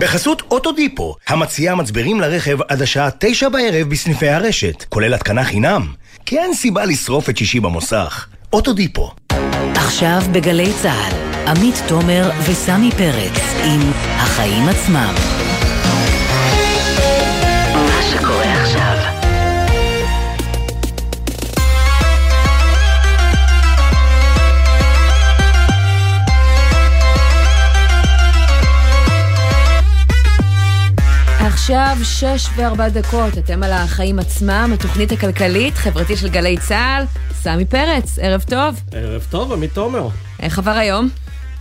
בחסות אוטודיפו, המציעה מצברים לרכב עד השעה תשע בערב בסניפי הרשת, כולל התקנה חינם. כי אין סיבה לשרוף את שישי במוסך. אוטודיפו. עכשיו בגלי צה"ל, עמית תומר וסמי פרץ עם החיים עצמם. עכשיו שש וארבע דקות, אתם על החיים עצמם, התוכנית הכלכלית, חברתית של גלי צה"ל, סמי פרץ, ערב טוב. ערב טוב, עמית תומר. איך עבר היום?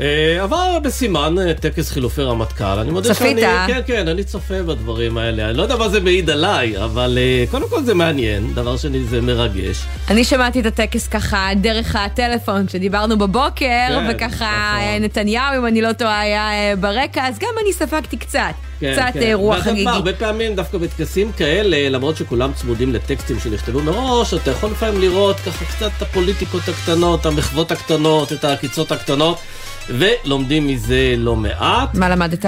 אה, עבר בסימן אה, טקס חילופי רמטכ"ל, אני מודה צפית? שאני... כן, כן, אני צופה בדברים האלה. אני לא יודע מה זה מעיד עליי, אבל אה, קודם כל זה מעניין, דבר שני זה מרגש. אני שמעתי את הטקס ככה דרך הטלפון כשדיברנו בבוקר, כן, וככה נכון. אה, נתניהו, אם אני לא טועה, היה אה, ברקע, אז גם אני ספגתי קצת. כן, קצת כן. אה, ואת יודעת חגיגי. מה, הרבה פעמים דווקא בטקסים כאלה, למרות שכולם צמודים לטקסטים שנכתבו מראש, אתה יכול לפעמים לראות ככה קצת את הפוליטיקות הקטנות, המחוות הקטנות, את העקיצות הקטנות, ולומדים מזה לא מעט. מה למדת?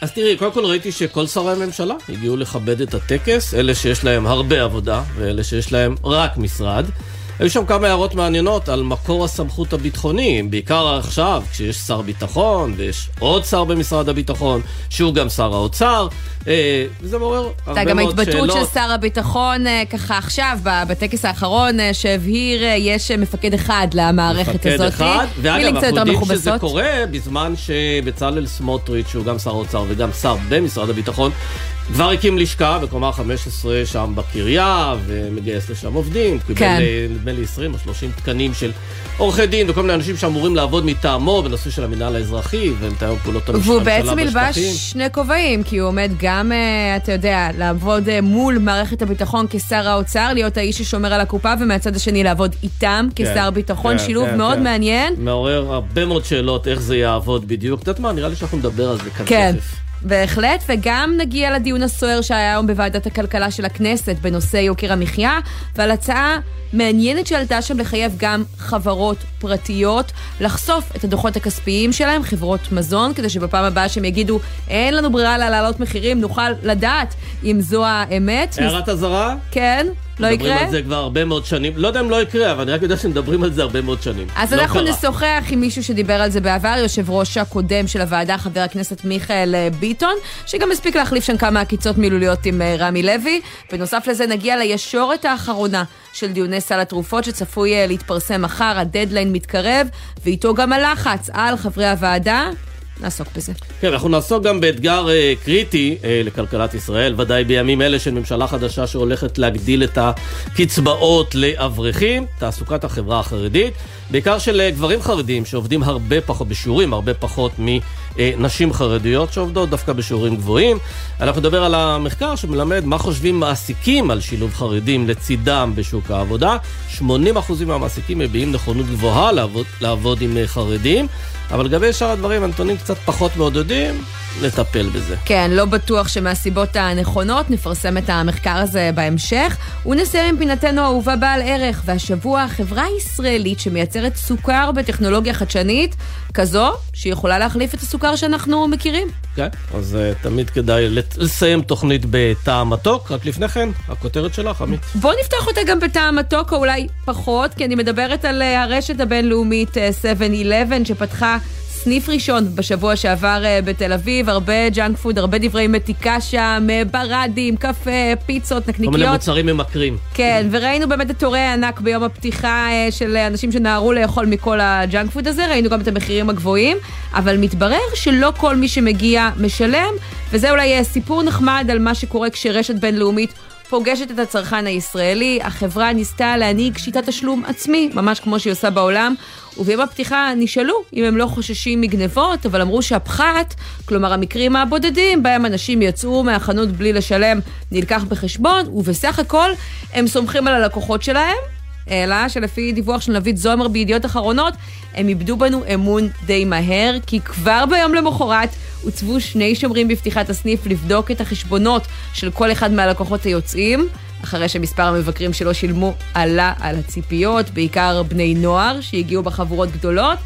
אז תראי, קודם כל ראיתי שכל שרי הממשלה הגיעו לכבד את הטקס, אלה שיש להם הרבה עבודה ואלה שיש להם רק משרד. היו שם כמה הערות מעניינות על מקור הסמכות הביטחוני, בעיקר עכשיו, כשיש שר ביטחון ויש עוד שר במשרד הביטחון, שהוא גם שר האוצר. אה, זה מעורר הרבה הייתה גם מאוד ההתבטאות שאלות. של שר הביטחון אה, ככה עכשיו, בטקס האחרון, אה, שהבהיר, יש מפקד אחד למערכת מפקד הזאת. אחד, ואגב, אנחנו יודעים שזה. קורה בזמן שבצלאל סמוטריץ', שהוא גם שר האוצר וגם שר במשרד הביטחון, כבר הקים לשכה בקומה 15 שם בקריה, ומגייס לשם עובדים. קיבל, כן. אה, נדמה לי 20 או 30 תקנים של עורכי דין וכל מיני אנשים שאמורים לעבוד מטעמו בנושא של המינהל האזרחי, ומתאם פעולות והוא בשטחים. בעצם ילבש שני כובעים, כי הוא עומד גם, אה, אתה יודע, לעבוד אה, מול מערכת הביטחון כשר האוצר, להיות האיש ששומר על הקופה, ומהצד השני לעבוד איתם כשר ביטחון, כן, שילוב כן, מאוד כן. מעניין. מעורר הרבה מאוד שאלות איך זה יעבוד בדיוק. את יודעת מה, נראה לי שאנחנו נדבר על זה כאן כן. תכף. בהחלט, וגם נגיע לדיון הסוער שהיה היום בוועדת הכלכלה של הכנסת בנושא יוקר המחיה, ועל הצעה מעניינת שעלתה שם לחייב גם חברות פרטיות לחשוף את הדוחות הכספיים שלהם, חברות מזון, כדי שבפעם הבאה שהם יגידו, אין לנו ברירה אלא להעלות מחירים, נוכל לדעת אם זו האמת. הערת אזהרה? כן, לא מדברים יקרה? על זה כבר הרבה מאוד שנים. לא יודע אם לא יקרה, אבל אני רק יודע שמדברים על זה הרבה מאוד שנים. אז לא אנחנו קרה. נשוחח עם מישהו שדיבר על זה בעבר, יושב ראש הקודם של הוועדה, חבר הכנסת מיכאל אה, ביטון, שגם הספיק להחליף שם כמה עקיצות מילוליות עם אה, רמי לוי. בנוסף לזה נגיע לישורת האחרונה של דיוני סל התרופות שצפוי אה, להתפרסם מחר, הדדליין מתקרב, ואיתו גם הלחץ על חברי הוועדה. נעסוק בזה. כן, אנחנו נעסוק גם באתגר אה, קריטי אה, לכלכלת ישראל, ודאי בימים אלה של ממשלה חדשה שהולכת להגדיל את הקצבאות לאברכים, תעסוקת החברה החרדית, בעיקר של אה, גברים חרדים שעובדים הרבה פחות, בשיעורים הרבה פחות מנשים חרדיות שעובדות דווקא בשיעורים גבוהים. אנחנו נדבר על המחקר שמלמד מה חושבים מעסיקים על שילוב חרדים לצידם בשוק העבודה. 80% מהמעסיקים מביעים נכונות גבוהה לעבוד, לעבוד עם אה, חרדים. אבל לגבי שאר הדברים, הנתונים קצת פחות מעודדים, נטפל בזה. כן, לא בטוח שמהסיבות הנכונות, נפרסם את המחקר הזה בהמשך. ונסיים עם פינתנו האהובה בעל ערך, והשבוע החברה הישראלית שמייצרת סוכר בטכנולוגיה חדשנית, כזו שיכולה להחליף את הסוכר שאנחנו מכירים. כן, אז אה, תמיד כדאי לסיים תוכנית בטעם מתוק. רק לפני כן, הכותרת שלך, עמית. בואו נפתח אותה גם בטעם מתוק, או אולי פחות, כי אני מדברת על אה, הרשת הבינלאומית אה, 7-11, שפתחה סניף ראשון בשבוע שעבר אה, בתל אביב, הרבה junk food, הרבה דברי מתיקה שם, אה, ברדים, קפה, פיצות, כל מיני נקניקיות. מוצרים ממכרים. כן, וראינו באמת את תורי הענק ביום הפתיחה אה, של אנשים שנהרו לאכול מכל ה junk food הזה, ראינו גם את המחירים הגבוהים, אבל מתברר שלא כל מי שמגיע משלם, וזה אולי סיפור נחמד על מה שקורה כשרשת בינלאומית פוגשת את הצרכן הישראלי. החברה ניסתה להנהיג שיטת תשלום עצמי, ממש כמו שהיא עושה בעולם, וביום הפתיחה נשאלו אם הם לא חוששים מגנבות, אבל אמרו שהפחת, כלומר המקרים הבודדים בהם אנשים יצאו מהחנות בלי לשלם, נלקח בחשבון, ובסך הכל הם סומכים על הלקוחות שלהם. אלא שלפי דיווח של נביד זומר בידיעות אחרונות, הם איבדו בנו אמון די מהר, כי כבר ביום למחרת הוצבו שני שומרים בפתיחת הסניף לבדוק את החשבונות של כל אחד מהלקוחות היוצאים, אחרי שמספר המבקרים שלא שילמו עלה על הציפיות, בעיקר בני נוער שהגיעו בחבורות גדולות,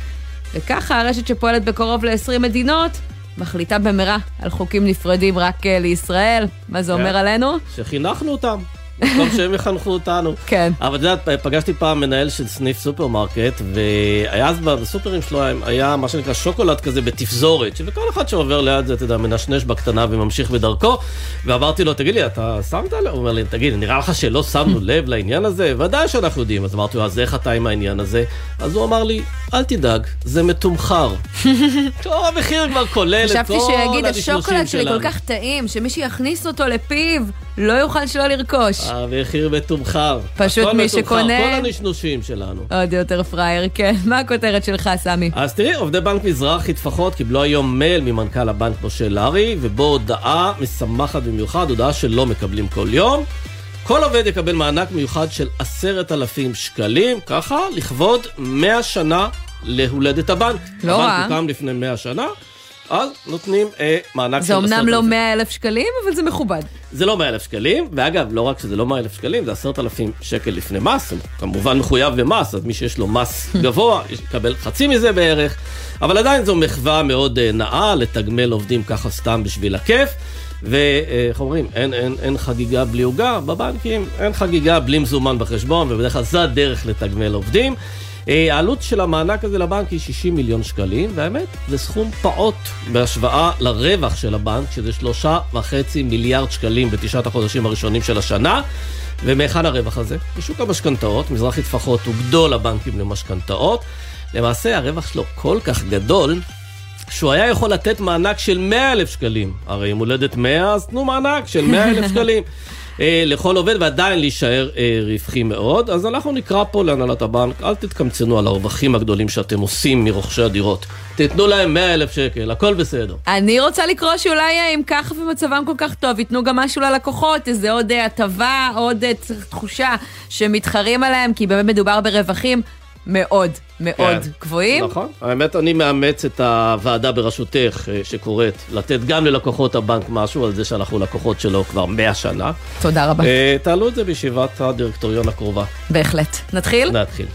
וככה הרשת שפועלת בקרוב ל-20 מדינות מחליטה במהרה על חוקים נפרדים רק לישראל. מה זה אומר כן. עלינו? שחינכנו אותם. במקום שהם יחנכו אותנו. כן. אבל את יודעת, פגשתי פעם מנהל של סניף סופרמרקט, והיה אז בסופרים שלו, היה מה שנקרא שוקולד כזה בתפזורת, שבכל אחד שעובר ליד זה, אתה יודע, מנשנש בקטנה וממשיך בדרכו, ואמרתי לו, תגיד לי, אתה שמת לב? הוא אומר לי, תגיד, נראה לך שלא שמנו לב לעניין הזה? ודאי שאנחנו יודעים. אז אמרתי לו, אז איך אתה עם העניין הזה? אז הוא אמר לי, אל תדאג, זה מתומחר. טוב, המחיר כבר כולל את כל חשבתי שיגיד, השוקולד שלי כל שלנו." כך טעים, שמי שיכניס אותו לפיו לא יוכל שלא לרכוש. המחיר מתומחר. פשוט מי שקונה- כל הנשנושים שלנו. עוד יותר פראייר, כן. מה הכותרת שלך, סמי? אז תראי, עובדי בנק מזרחי טפחות קיבלו היום מייל ממנכ"ל הבנק משה לארי, ובו הודעה משמחת במיוחד, הודעה שלא מקבלים כל יום. כל עובד יקבל מענק מיוחד של עשרת אלפים שקלים, ככה, לכבוד 100 שנה להולדת הבנק. לא רע. הבנק הוקם לפני 100 שנה, אז נותנים אה, מענק של זה אומנם לא אלפים. 100 אלף שקלים, אבל זה מכובד. זה לא 100 אלף שקלים, ואגב, לא רק שזה לא 100 אלף שקלים, זה 10,000 שקל לפני מס, הוא כמובן מחויב במס, אז מי שיש לו מס גבוה, יקבל חצי מזה בערך, אבל עדיין זו מחווה מאוד אה, נאה לתגמל עובדים ככה סתם בשביל הכיף. ואיך אומרים, אין, אין, אין חגיגה בלי עוגה, בבנקים אין חגיגה בלי מזומן בחשבון, ובדרך כלל זה הדרך לתגמל עובדים. אה, העלות של המענק הזה לבנק היא 60 מיליון שקלים, והאמת, זה סכום פעוט בהשוואה לרווח של הבנק, שזה שלושה וחצי מיליארד שקלים בתשעת החודשים הראשונים של השנה. ומהיכן הרווח הזה? משוק המשכנתאות, מזרחי טפחות הוא גדול הבנקים למשכנתאות. למעשה הרווח שלו כל כך גדול, שהוא היה יכול לתת מענק של 100 אלף שקלים. הרי אם הולדת 100, אז תנו מענק של 100 אלף שקלים. אה, לכל עובד ועדיין להישאר אה, רווחי מאוד. אז אנחנו נקרא פה להנהלת הבנק, אל תתקמצנו על הרווחים הגדולים שאתם עושים מרוכשי הדירות. תיתנו להם 100 אלף שקל, הכל בסדר. אני רוצה לקרוא שאולי אה, אם ככה ומצבם כל כך טוב, ייתנו גם משהו ללקוחות, איזה עוד אה, הטבה, עוד תחושה שמתחרים עליהם, כי באמת מדובר ברווחים מאוד מאוד כן. גבוהים. נכון. האמת, אני מאמץ את הוועדה בראשותך, אה, שקוראת לתת גם ללקוחות הבנק משהו על זה שאנחנו לקוחות שלו כבר 100 שנה. תודה רבה. אה, תעלו את זה בישיבת הדירקטוריון הקרובה. בהחלט. נתחיל? נתחיל.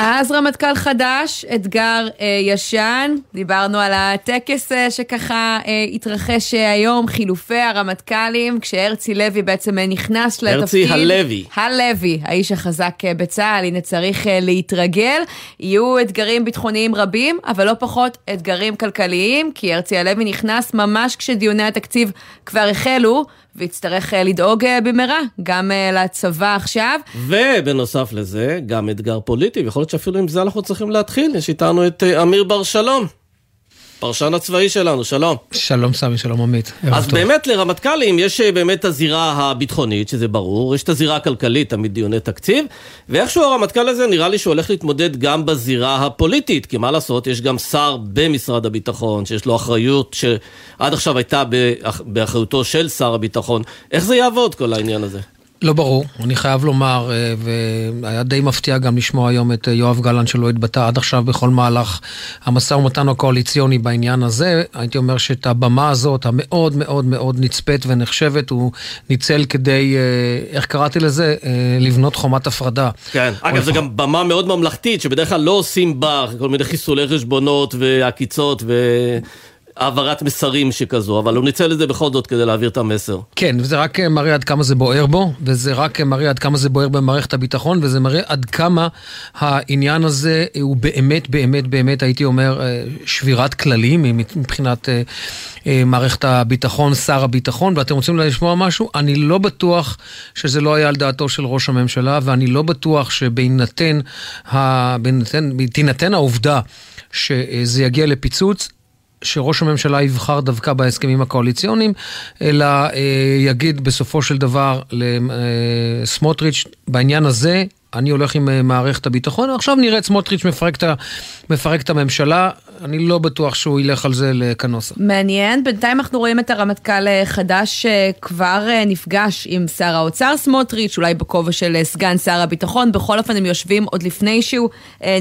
אז רמטכ"ל חדש, אתגר אה, ישן, דיברנו על הטקס אה, שככה אה, התרחש אה, היום, חילופי הרמטכ"לים, כשהרצי לוי בעצם אה, נכנס לתפקיד. הרצי הלוי. הלוי, האיש החזק אה, בצה"ל, הנה צריך אה, להתרגל. יהיו אתגרים ביטחוניים רבים, אבל לא פחות אתגרים כלכליים, כי הרצי הלוי נכנס ממש כשדיוני התקציב כבר החלו, ויצטרך אה, לדאוג אה, במהרה גם אה, לצבא עכשיו. ובנוסף לזה, גם אתגר פוליטי, ויכול להיות שאפילו עם זה אנחנו צריכים להתחיל. יש איתנו את אמיר בר שלום, פרשן הצבאי שלנו, שלום. שלום סמי, שלום עמית. אז טוב. באמת לרמטכ"לים יש אה, באמת הזירה הביטחונית, שזה ברור, יש את הזירה הכלכלית, תמיד דיוני תקציב, ואיכשהו הרמטכ"ל הזה נראה לי שהוא הולך להתמודד גם בזירה הפוליטית, כי מה לעשות, יש גם שר במשרד הביטחון, שיש לו אחריות שעד עכשיו הייתה באח- באחריותו של שר הביטחון. איך זה יעבוד כל העניין הזה? לא ברור, אני חייב לומר, אה, והיה די מפתיע גם לשמוע היום את אה, יואב גלנט שלא התבטא עד עכשיו בכל מהלך המשא ומתן הקואליציוני בעניין הזה. הייתי אומר שאת הבמה הזאת, המאוד מאוד מאוד נצפית ונחשבת, הוא ניצל כדי, אה, איך קראתי לזה? לבנות חומת הפרדה. כן. אגב, זו גם במה מאוד ממלכתית, שבדרך כלל לא עושים בה כל מיני חיסולי חשבונות ועקיצות והעברת מסרים שכזו, אבל הוא ניצל את זה בכל זאת כדי להעביר את המסר. כן, וזה רק אה, מראה עד כמה זה בוער בו, וזה רק אה, מראה עד כמה זה בוער במערכת הביטחון, וזה מראה עד כמה העניין הזה אה, הוא באמת, באמת, באמת, הייתי אומר, שבירת כללים מבחינת מערכת הביטחון, שר הביטחון, ואתם רוצים לשמוע משהו? אני לא בטוח שזה לא היה על דעתו של ראש הממשלה, ואני לא בטוח שבהינתן ה- העובדה שזה יגיע לפיצוץ, שראש הממשלה יבחר דווקא בהסכמים הקואליציוניים, אלא אה, יגיד בסופו של דבר לסמוטריץ', בעניין הזה אני הולך עם אה, מערכת הביטחון, עכשיו נראה את סמוטריץ' מפרק מפרק את הממשלה, אני לא בטוח שהוא ילך על זה לקנוסה. מעניין, בינתיים אנחנו רואים את הרמטכ"ל אה, חדש שכבר אה, נפגש עם שר האוצר סמוטריץ', אולי בכובע של אה, סגן שר הביטחון, בכל אופן הם יושבים עוד לפני שהוא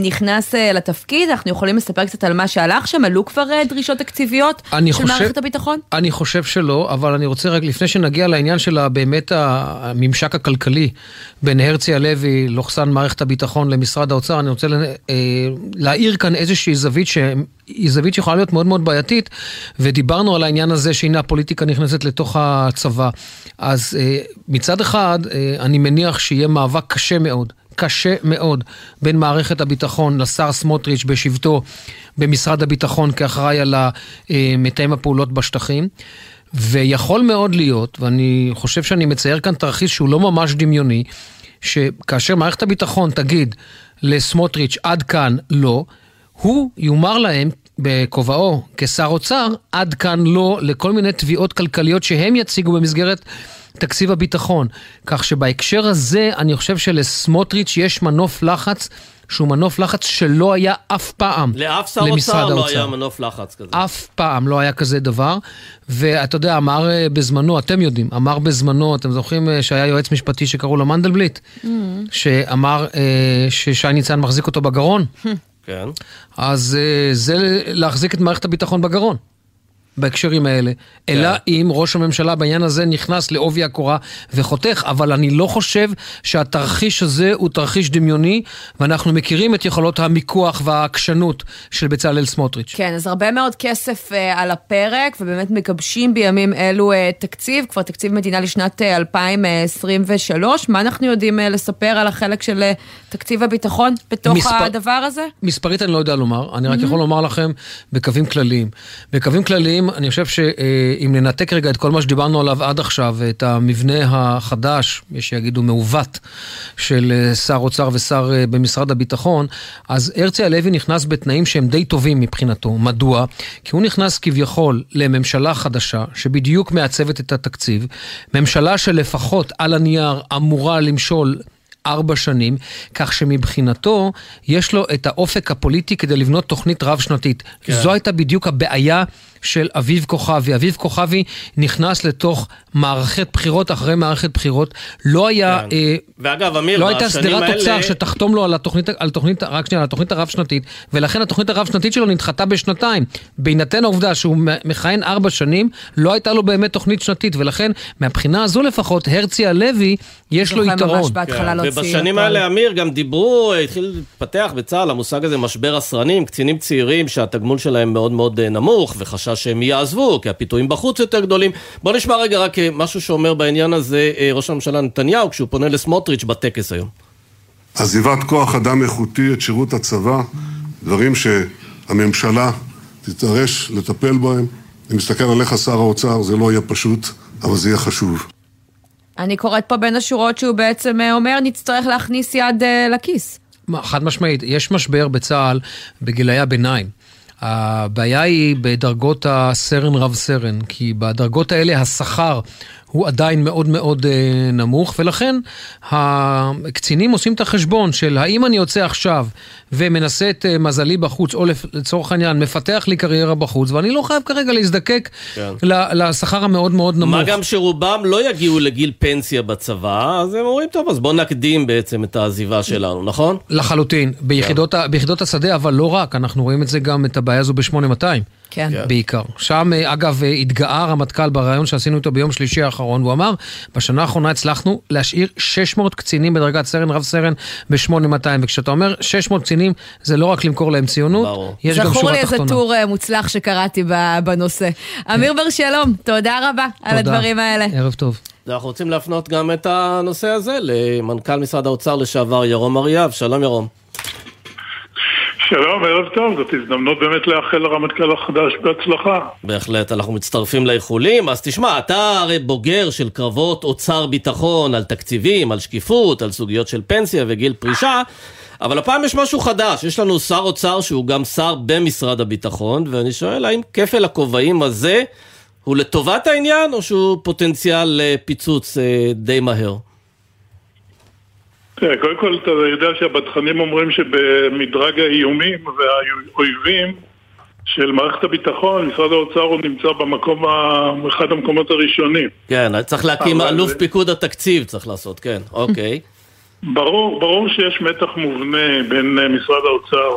נכנס לתפקיד, אנחנו יכולים לספר קצת על מה שהלך שם, עלו כבר דרישות תקציביות של חושב, מערכת הביטחון? אני חושב שלא, אבל אני רוצה רק לפני שנגיע לעניין של באמת הממשק הכלכלי בין הרצי הלוי, לוחסן מערכת הביטחון למשרד האוצר, אני רוצה להאיר כאן איזושהי זווית שהיא זווית שיכולה להיות מאוד מאוד בעייתית, ודיברנו על העניין הזה שהנה הפוליטיקה נכנסת לתוך הצבא. אז אה, מצד אחד, אה, אני מניח שיהיה מאבק קשה מאוד. קשה מאוד בין מערכת הביטחון לשר סמוטריץ' בשבתו במשרד הביטחון כאחראי על מתאם הפעולות בשטחים. ויכול מאוד להיות, ואני חושב שאני מצייר כאן תרחיש שהוא לא ממש דמיוני, שכאשר מערכת הביטחון תגיד לסמוטריץ' עד כאן לא, הוא יאמר להם בכובעו כשר אוצר, עד כאן לא לכל מיני תביעות כלכליות שהם יציגו במסגרת תקציב הביטחון. כך שבהקשר הזה, אני חושב שלסמוטריץ' יש מנוף לחץ. שהוא מנוף לחץ שלא היה אף פעם לאף שר אוצר לא היה מנוף לחץ כזה. אף פעם לא היה כזה דבר. ואתה יודע, אמר אה, בזמנו, אתם יודעים, אמר בזמנו, אתם זוכרים אה, שהיה יועץ משפטי שקראו לו מנדלבליט? Mm-hmm. שאמר אה, ששי ניצן מחזיק אותו בגרון? כן. אז אה, זה להחזיק את מערכת הביטחון בגרון. בהקשרים האלה, כן. אלא אם ראש הממשלה בעניין הזה נכנס לעובי הקורה וחותך, אבל אני לא חושב שהתרחיש הזה הוא תרחיש דמיוני, ואנחנו מכירים את יכולות המיקוח והעקשנות של בצלאל סמוטריץ'. כן, אז הרבה מאוד כסף uh, על הפרק, ובאמת מגבשים בימים אלו uh, תקציב, כבר תקציב מדינה לשנת uh, אה, 2023. מה אנחנו יודעים uh, לספר על החלק של uh, תקציב הביטחון בתוך מספר... הדבר הזה? מספרית אני לא יודע לומר, אני רק mm-hmm. יכול לומר לכם בקווים כלליים. בקווים כלליים אני חושב שאם ננתק רגע את כל מה שדיברנו עליו עד עכשיו, את המבנה החדש, יש שיגידו מעוות, של שר אוצר ושר אה, במשרד הביטחון, אז הרצי הלוי נכנס בתנאים שהם די טובים מבחינתו. מדוע? כי הוא נכנס כביכול לממשלה חדשה, שבדיוק מעצבת את התקציב, ממשלה שלפחות על הנייר אמורה למשול ארבע שנים, כך שמבחינתו יש לו את האופק הפוליטי כדי לבנות תוכנית רב-שנתית. כן. זו הייתה בדיוק הבעיה של אביב כוכבי. אביב כוכבי נכנס לתוך מערכת בחירות אחרי מערכת בחירות. לא היה... כן. אה, ואגב, אמיר, לא הייתה שדרת האלה... אוצר שתחתום לו על התוכנית, על תוכנית, רק שנייה, על התוכנית הרב-שנתית, ולכן התוכנית הרב-שנתית שלו נדחתה בשנתיים. בהינתן העובדה שהוא מכהן ארבע שנים, לא הייתה לו באמת תוכנית שנתית, ולכן מהבחינה הזו לפחות, הרצי הלוי, יש לו יתרון. כן. להוציא... ובשנים האלה, אמיר, גם דיברו, התחיל להתפתח בצה"ל המושג הזה, משבר הסרנים, קצינים צעירים שהתגמול שלהם מאוד מאוד אה, נמוך, וחשש שהם יעזבו, כי הפיתויים בחוץ יותר גדולים. בוא נשמע רגע רק אה, משהו שאומר בעניין הזה אה, ראש הממשלה נתניהו, כשהוא פונה לסמוטריץ' בטקס היום. עזיבת כוח אדם איכותי את שירות הצבא, דברים שהממשלה תידרש לטפל בהם. אני מסתכל עליך, שר האוצר, זה לא יהיה פשוט, אבל זה יהיה חשוב. אני קוראת פה בין השורות שהוא בעצם אה, אומר, נצטרך להכניס יד לכיס. חד משמעית, יש משבר בצה"ל בגילאי הביניים. הבעיה היא בדרגות הסרן רב סרן, כי בדרגות האלה השכר הוא עדיין מאוד מאוד אה, נמוך, ולכן הקצינים עושים את החשבון של האם אני יוצא עכשיו ומנסה את אה, מזלי בחוץ, או לצורך העניין מפתח לי קריירה בחוץ, ואני לא חייב כרגע להזדקק כן. לשכר המאוד מאוד נמוך. מה גם שרובם לא יגיעו לגיל פנסיה בצבא, אז הם אומרים, טוב, אז בואו נקדים בעצם את העזיבה שלנו, נכון? לחלוטין, ביחידות, כן. ביחידות השדה, אבל לא רק, אנחנו רואים את זה גם, את הבעיה הזו ב-8200. כן. כן. בעיקר. שם, אה, אגב, אה, התגאה הרמטכ"ל בריאיון שעשינו איתו ביום שלישי האחרון, והוא אמר, בשנה האחרונה הצלחנו להשאיר 600 קצינים בדרגת סרן, רב סרן, ב-8200. וכשאתה אומר 600 קצינים, זה לא רק למכור להם ציונות, ברור. יש גם שורה תחתונה. זכור לי איזה טור אה, מוצלח שקראתי בנושא. אמיר בר שלום, תודה רבה תודה. על הדברים האלה. ערב טוב. אנחנו רוצים להפנות גם את הנושא הזה למנכ"ל משרד האוצר לשעבר ירום אריאב. שלום ירום. שלום, ערב טוב, זאת הזדמנות באמת לאחל לרמטכ"ל החדש בהצלחה. בהחלט, אנחנו מצטרפים לאיחולים. אז תשמע, אתה הרי בוגר של קרבות אוצר ביטחון על תקציבים, על שקיפות, על סוגיות של פנסיה וגיל פרישה, אבל הפעם יש משהו חדש, יש לנו שר אוצר שהוא גם שר במשרד הביטחון, ואני שואל, האם כפל הכובעים הזה הוא לטובת העניין, או שהוא פוטנציאל לפיצוץ אה, די מהר? תראה, קודם כל אתה יודע שהבטחנים אומרים שבמדרג האיומים והאויבים של מערכת הביטחון, משרד האוצר הוא נמצא במקום, ה... אחד המקומות הראשונים. כן, צריך להקים אלוף פיקוד התקציב, צריך לעשות, כן, אוקיי. ברור, ברור שיש מתח מובנה בין משרד האוצר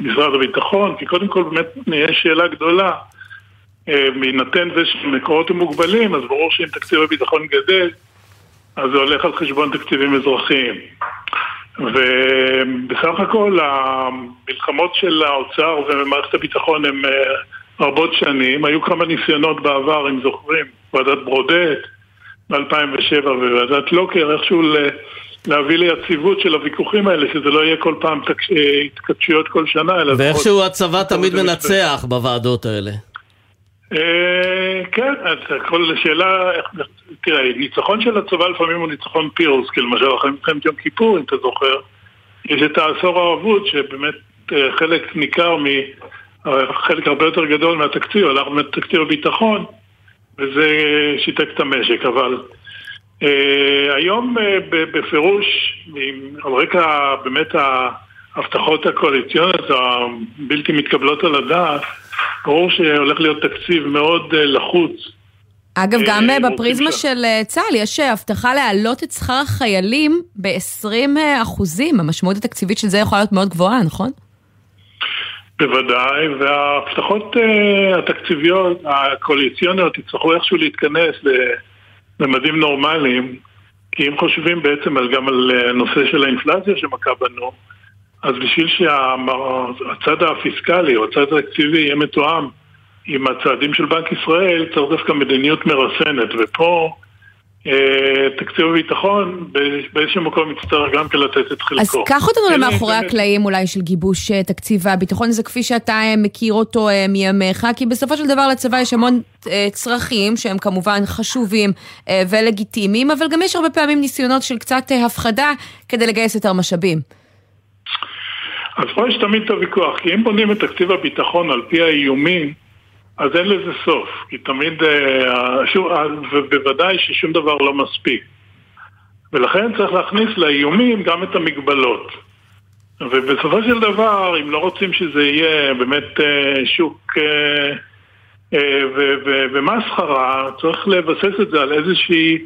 ומשרד הביטחון, כי קודם כל באמת יש שאלה גדולה. אה, בהינתן זה שמקורות הם מוגבלים, אז ברור שאם תקציב הביטחון גדל, אז זה הולך על חשבון תקציבים אזרחיים. ובסך הכל המלחמות של האוצר ומערכת הביטחון הן אה, רבות שנים. היו כמה ניסיונות בעבר, אם זוכרים, ועדת ברודט ב-2007 וועדת לוקר, איכשהו להביא ליציבות של הוויכוחים האלה, שזה לא יהיה כל פעם תק- התכתשויות כל שנה, אלא... ואיכשהו הצבא תמיד מנצח בוועדות האלה. אה, כן, אז כל שאלה, תראה, ניצחון של הצבא לפעמים הוא ניצחון פירוס, כי למשל אחרי מלחמת יום כיפור, אם אתה זוכר, יש את העשור האבוד, שבאמת אה, חלק ניכר, מ, אה, חלק הרבה יותר גדול מהתקציב, הלך באמת תקציב הביטחון, וזה שיתק את המשק, אבל היום בפירוש, על רקע באמת ההבטחות הקואליציוניות הבלתי מתקבלות על הדעת, ברור שהולך להיות תקציב מאוד אה, לחוץ. אגב, אה, גם אה, בפריזמה של צה"ל יש הבטחה להעלות את שכר החיילים ב-20 אחוזים. המשמעות התקציבית של זה יכולה להיות מאוד גבוהה, נכון? בוודאי, וההבטחות התקציביות, הקואליציוניות, יצטרכו איכשהו להתכנס לממדים נורמליים, כי אם חושבים בעצם על, גם על הנושא של האינפלציה שמכה בנו, אז בשביל שהצד הפיסקלי או הצד התקציבי יהיה מתואם עם הצעדים של בנק ישראל, צריך דווקא מדיניות מרסנת, ופה אה, תקציב הביטחון באיז- באיזשהו מקום יצטרך גם כן לתת את חלקו. אז קח אותנו אלה למאחורי הקלעים אולי של גיבוש אה, תקציב הביטחון הזה, כפי שאתה אה, מכיר אותו מימיך, כי בסופו של דבר לצבא יש המון צרכים שהם כמובן חשובים ולגיטימיים, אבל גם יש הרבה פעמים ניסיונות של קצת הפחדה כדי לגייס יותר משאבים. אז פה יש תמיד את הוויכוח, כי אם בונים את תקציב הביטחון על פי האיומים, אז אין לזה סוף, כי תמיד, אה, אה, ובוודאי ששום דבר לא מספיק. ולכן צריך להכניס לאיומים גם את המגבלות. ובסופו של דבר, אם לא רוצים שזה יהיה באמת אה, שוק ומסחרה, צריך לבסס את זה על איזושהי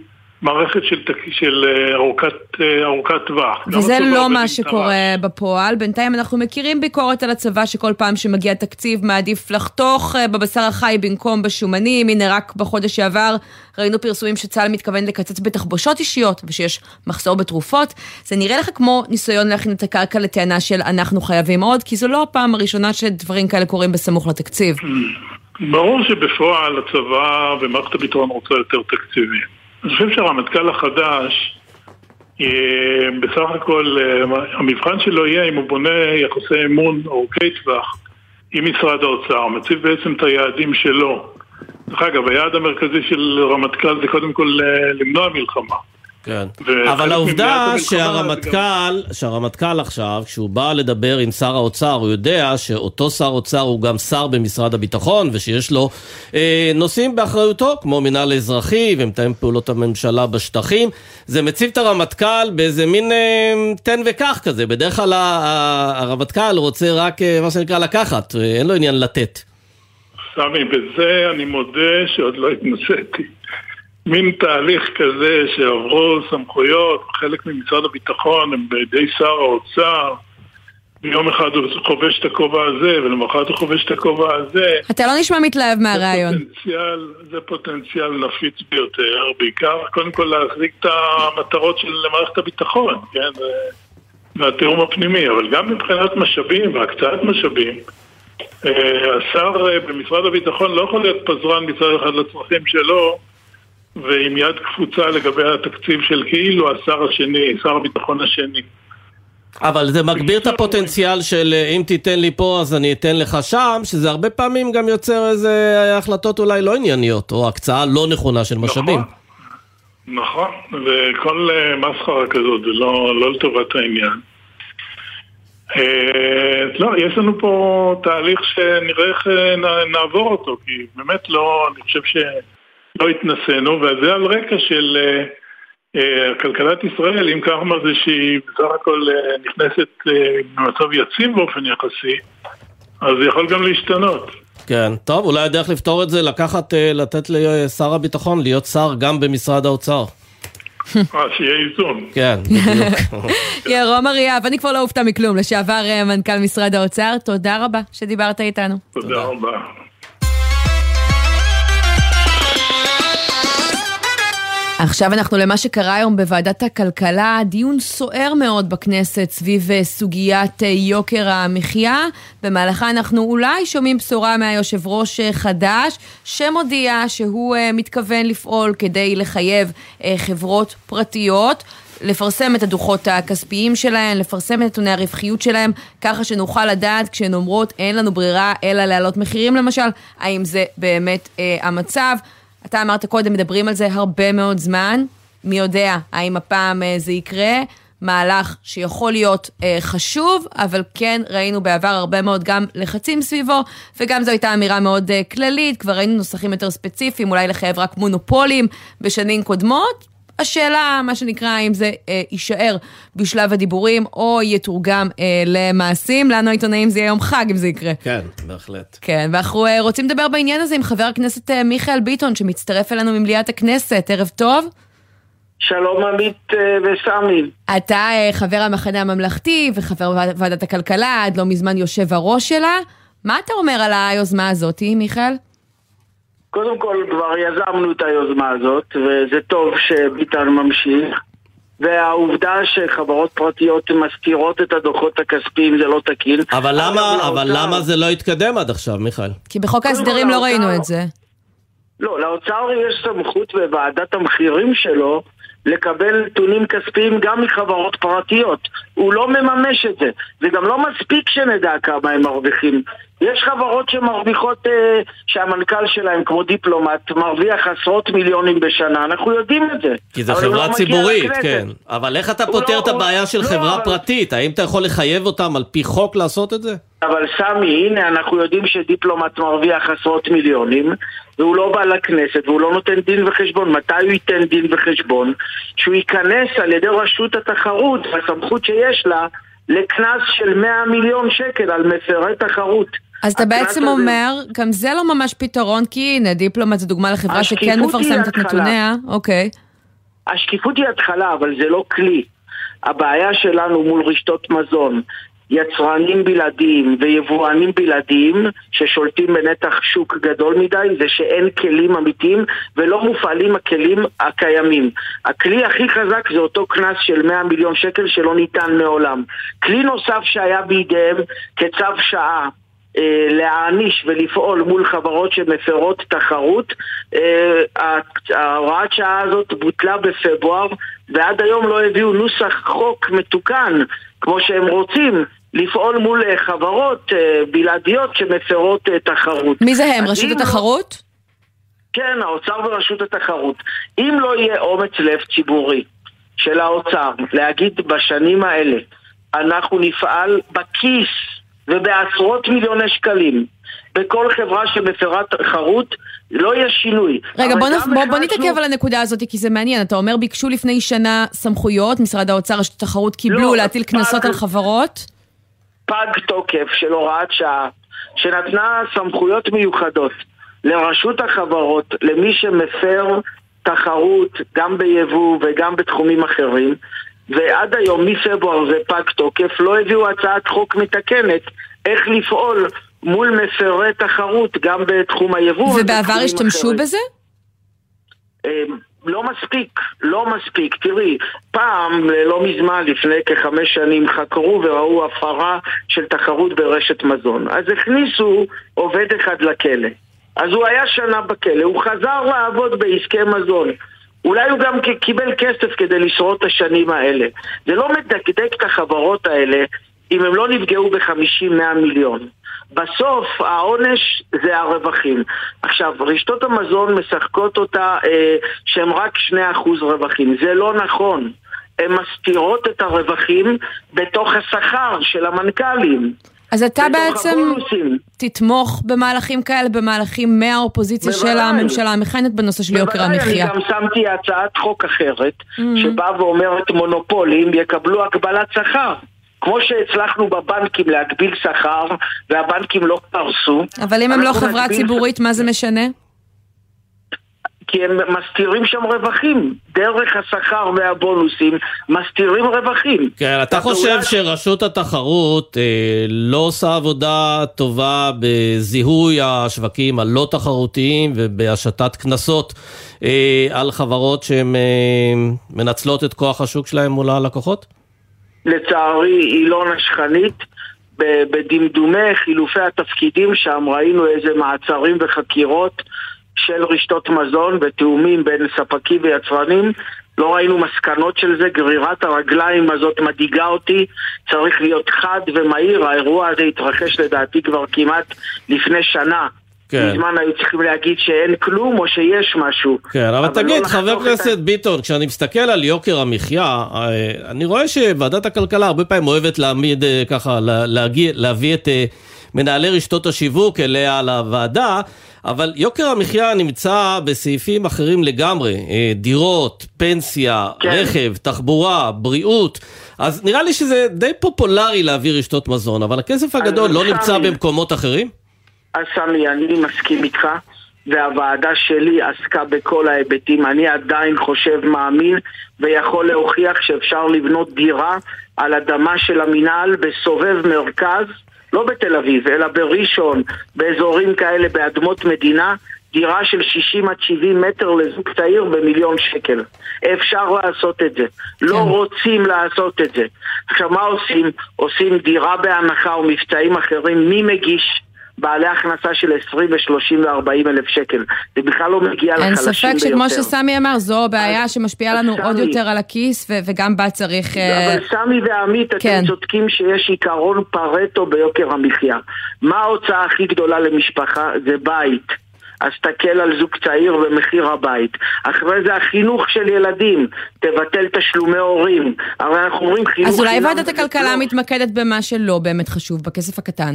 מערכת של, של אה, ארוכת, אה, ארוכת טווח. וזה לא מה שקורה בפועל. בינתיים אנחנו מכירים ביקורת על הצבא שכל פעם שמגיע תקציב מעדיף לחתוך אה, בבשר החי במקום בשומנים. הנה רק בחודש שעבר ראינו פרסומים שצה"ל מתכוון לקצץ בתחבושות אישיות ושיש מחסור בתרופות. זה נראה לך כמו ניסיון להכין את הקרקע לטענה של אנחנו חייבים עוד, כי זו לא הפעם הראשונה שדברים כאלה קורים בסמוך לתקציב. ברור שבפועל הצבא ומערכת הביטחון רוצה יותר תקציבים. אני חושב שהרמטכ"ל החדש, אה, בסך הכל אה, המבחן שלו יהיה אם הוא בונה יחסי אמון ארוכי טווח עם משרד האוצר, מציב בעצם את היעדים שלו. דרך אגב, היעד המרכזי של רמטכ"ל זה קודם כל אה, למנוע מלחמה. כן. אבל העובדה שהרמטכ"ל, שהרמטכ"ל עכשיו, כשהוא בא לדבר עם שר האוצר, הוא יודע שאותו שר אוצר הוא גם שר במשרד הביטחון, ושיש לו אה, נושאים באחריותו, כמו מינהל אזרחי ומתאם פעולות הממשלה בשטחים. זה מציב את הרמטכ"ל באיזה מין אה, תן וקח כזה. בדרך כלל הרמטכ"ל רוצה רק, אה, מה שנקרא, לקחת, אה, אין לו עניין לתת. סמי, בזה אני מודה שעוד לא התנסיתי. מין תהליך כזה שעברו סמכויות, חלק ממשרד הביטחון הם בידי שר האוצר, ביום אחד הוא חובש את הכובע הזה, ולמחרת הוא חובש את הכובע הזה. אתה לא נשמע מתלהב מהרעיון. זה פוטנציאל, זה פוטנציאל נפיץ ביותר, בעיקר קודם כל להחזיק את המטרות של מערכת הביטחון, כן, והתיאום הפנימי, אבל גם מבחינת משאבים והקצאת משאבים, אה, השר אה, במשרד הביטחון לא יכול להיות פזרן מצד אחד לצרכים שלו ועם יד קפוצה לגבי התקציב של כאילו השר השני, שר הביטחון השני. אבל זה מגביר את הפוטנציאל של אה, אם תיתן לי פה אז אני אתן לך שם, שזה הרבה פעמים גם יוצר איזה החלטות אולי לא ענייניות, או הקצאה לא נכונה של משאבים. נכון, וכל אה, מסחרה כזאת זה לא, לא לטובת העניין. אה, לא, יש לנו פה תהליך שנראה איך נעבור אותו, כי באמת לא, אני חושב שלא התנסינו, וזה על רקע של אה, אה, כלכלת ישראל, אם ככה זה שהיא בסך הכל אה, נכנסת במצב יציב באופן יחסי, אז זה יכול גם להשתנות. כן, טוב, אולי הדרך לפתור את זה לקחת, לתת לשר הביטחון להיות שר גם במשרד האוצר. אה, שיהיה איזון. כן, בדיוק. ירום אריאב, אני כבר לא אופתע מכלום, לשעבר מנכ"ל משרד האוצר, תודה רבה שדיברת איתנו. תודה רבה. עכשיו אנחנו למה שקרה היום בוועדת הכלכלה, דיון סוער מאוד בכנסת סביב אה, סוגיית אה, יוקר המחיה. במהלכה אנחנו אולי שומעים בשורה מהיושב ראש אה, חדש, שמודיע שהוא מתכוון לפעול כדי לחייב חברות פרטיות. לפרסם את הדוחות הכספיים שלהן, לפרסם את נתוני הרווחיות שלהן, ככה שנוכל לדעת כשהן אומרות אין לנו ברירה אלא להעלות מחירים למשל, האם זה באמת אה, המצב. אתה אמרת קודם, מדברים על זה הרבה מאוד זמן. מי יודע האם הפעם אה, זה יקרה. מהלך שיכול להיות אה, חשוב, אבל כן ראינו בעבר הרבה מאוד גם לחצים סביבו, וגם זו הייתה אמירה מאוד אה, כללית, כבר ראינו נוסחים יותר ספציפיים, אולי לחייב רק מונופולים בשנים קודמות. השאלה, מה שנקרא, האם זה אה, יישאר בשלב הדיבורים או יתורגם אה, למעשים. לנו העיתונאים זה יהיה יום חג אם זה יקרה. כן, בהחלט. כן, ואנחנו אה, רוצים לדבר בעניין הזה עם חבר הכנסת אה, מיכאל ביטון, שמצטרף אלינו ממליאת הכנסת. ערב טוב. שלום עמית אה, וסמי. אתה אה, חבר המחנה הממלכתי וחבר ועדת הכלכלה, עד לא מזמן יושב הראש שלה. מה אתה אומר על היוזמה הזאת, מיכאל? קודם כל כבר יזמנו את היוזמה הזאת, וזה טוב שביטן ממשיך. והעובדה שחברות פרטיות מסתירות את הדוחות הכספיים זה לא תקין. אבל למה, אבל למה זה לא התקדם עד עכשיו, מיכאל? כי בחוק ההסדרים לא ראינו את זה. לא, לאוצר יש סמכות בוועדת המחירים שלו לקבל נתונים כספיים גם מחברות פרטיות. הוא לא מממש את זה. זה גם לא מספיק שנדע כמה הם מרוויחים. יש חברות שמרוויחות, אה, שהמנכ"ל שלהם, כמו דיפלומט, מרוויח עשרות מיליונים בשנה, אנחנו יודעים את זה. כי זו חברה לא ציבורית, כן. אבל איך אתה פותר לא, את הבעיה של לא, חברה אבל... פרטית? האם אתה יכול לחייב אותם על פי חוק לעשות את זה? אבל סמי, הנה, אנחנו יודעים שדיפלומט מרוויח עשרות מיליונים, והוא לא בא לכנסת, והוא לא נותן דין וחשבון. מתי הוא ייתן דין וחשבון? שהוא ייכנס על ידי רשות התחרות, בסמכות שיש לה, לקנס של 100 מיליון שקל על מפרי תחרות. אז אתה בעצם הזה... אומר, גם זה לא ממש פתרון, כי הנה, דיפלומט זה דוגמה לחברה שכן מפרסמת את נתוניה, אוקיי. השקיפות היא התחלה, אבל זה לא כלי. הבעיה שלנו מול רשתות מזון, יצרנים בלעדיים ויבואנים בלעדיים ששולטים בנתח שוק גדול מדי זה שאין כלים אמיתיים ולא מופעלים הכלים הקיימים. הכלי הכי חזק זה אותו קנס של 100 מיליון שקל שלא ניתן מעולם. כלי נוסף שהיה בידיהם כצו שעה אה, להעניש ולפעול מול חברות שמפרות תחרות. אה, ההוראת שעה הזאת בוטלה בפברואר ועד היום לא הביאו נוסח חוק מתוקן כמו שהם רוצים לפעול מול אה, חברות בלעדיות שמפרות תחרות. מי זה הם? רשות התחרות? כן, האוצר ורשות התחרות. אם לא יהיה אומץ לב ציבורי של האוצר להגיד בשנים האלה אנחנו נפעל בכיס ובעשרות מיליוני שקלים בכל חברה שמפרה תחרות, לא יהיה שינוי. רגע, בוא, נפ... בוא, בוא נתעכב על הנקודה הזאת, כי זה מעניין. אתה אומר, ביקשו לפני שנה סמכויות, משרד האוצר, רשות התחרות קיבלו לא, להטיל קנסות על חברות? פג תוקף של הוראת שעה, שנתנה סמכויות מיוחדות לרשות החברות, למי שמפר תחרות, גם ביבוא וגם בתחומים אחרים, ועד היום, מפברואר זה פג תוקף, לא הביאו הצעת חוק מתקנת איך לפעול מול מפרי תחרות גם בתחום היבוא ובעבר השתמשו אחרים. בזה? לא מספיק, לא מספיק. תראי, פעם, לא מזמן, לפני כחמש שנים, חקרו וראו הפרה של תחרות ברשת מזון. אז הכניסו עובד אחד לכלא. אז הוא היה שנה בכלא, הוא חזר לעבוד בעסקי מזון. אולי הוא גם קיבל כסף כדי לשרוד את השנים האלה. זה לא מדקדק את החברות האלה אם הם לא נפגעו ב-50-100 מיליון. בסוף העונש זה הרווחים. עכשיו, רשתות המזון משחקות אותה אה, שהם רק 2% רווחים. זה לא נכון. הן מסתירות את הרווחים בתוך השכר של המנכ"לים. אז אתה בעצם הבונוסים. תתמוך במהלכים כאלה, במהלכים מהאופוזיציה בוודאי. של הממשלה המכהנת בנושא של יוקר המחיה. אני גם שמתי הצעת חוק אחרת, mm-hmm. שבאה ואומרת מונופולים יקבלו הגבלת שכר. כמו שהצלחנו בבנקים להגביל שכר, והבנקים לא קרסו. אבל אם הם לא חברה נגביל- ציבורית, מה זה משנה? כי הם מסתירים שם רווחים. דרך השכר והבונוסים מסתירים רווחים. כן, אתה חושב שרשות התחרות אה, לא עושה עבודה טובה בזיהוי השווקים הלא תחרותיים ובהשתת קנסות אה, על חברות שהן אה, מנצלות את כוח השוק שלהן מול הלקוחות? לצערי היא לא נשכנית. בדמדומי חילופי התפקידים שם ראינו איזה מעצרים וחקירות של רשתות מזון ותיאומים בין ספקים ויצרנים. לא ראינו מסקנות של זה, גרירת הרגליים הזאת מדאיגה אותי, צריך להיות חד ומהיר, האירוע הזה התרחש לדעתי כבר כמעט לפני שנה. כן. מזמן היו צריכים להגיד שאין כלום או שיש משהו. כן, אבל לא תגיד, לחתוך חבר את הכנסת ביטון, כשאני מסתכל על יוקר המחיה, אה, אני רואה שוועדת הכלכלה הרבה פעמים אוהבת להעמיד אה, ככה, לה- להגיע, להביא את אה, מנהלי רשתות השיווק אליה לוועדה, אבל יוקר המחיה נמצא בסעיפים אחרים לגמרי, דירות, פנסיה, כן. רכב, תחבורה, בריאות. אז נראה לי שזה די פופולרי להביא רשתות מזון, אבל הכסף הגדול לא נמצא במקומות אחרים? אז סמי, אני מסכים איתך, והוועדה שלי עסקה בכל ההיבטים. אני עדיין חושב, מאמין, ויכול להוכיח שאפשר לבנות דירה על אדמה של המינהל בסובב מרכז, לא בתל אביב, אלא בראשון, באזורים כאלה, באדמות מדינה. דירה של 60 עד 70 מטר לזוג צעיר במיליון שקל. אפשר לעשות את זה. לא רוצים לעשות את זה. עכשיו, מה עושים? עושים דירה בהנחה או מבצעים אחרים. מי מגיש? בעלי הכנסה של 20 ו-30 ו-40 אלף שקל. זה בכלל לא מגיע אין לחלשים ספק ביותר. שכמו שסמי אמר, זו בעיה שמשפיעה לנו סמי- עוד יותר על הכיס, ו- וגם בה צריך... אה, אבל סמי ועמית, אתם כן. צודקים שיש עיקרון פרטו ביוקר המחיה. מה ההוצאה הכי גדולה למשפחה? זה בית. אז תקל על זוג צעיר במחיר הבית. אחרי זה החינוך של ילדים, תבטל תשלומי הורים. הרי אנחנו אומרים חינוך אז אולי ועדת הכלכלה. מתמקדת במה שלא באמת חשוב, בכסף הקטן.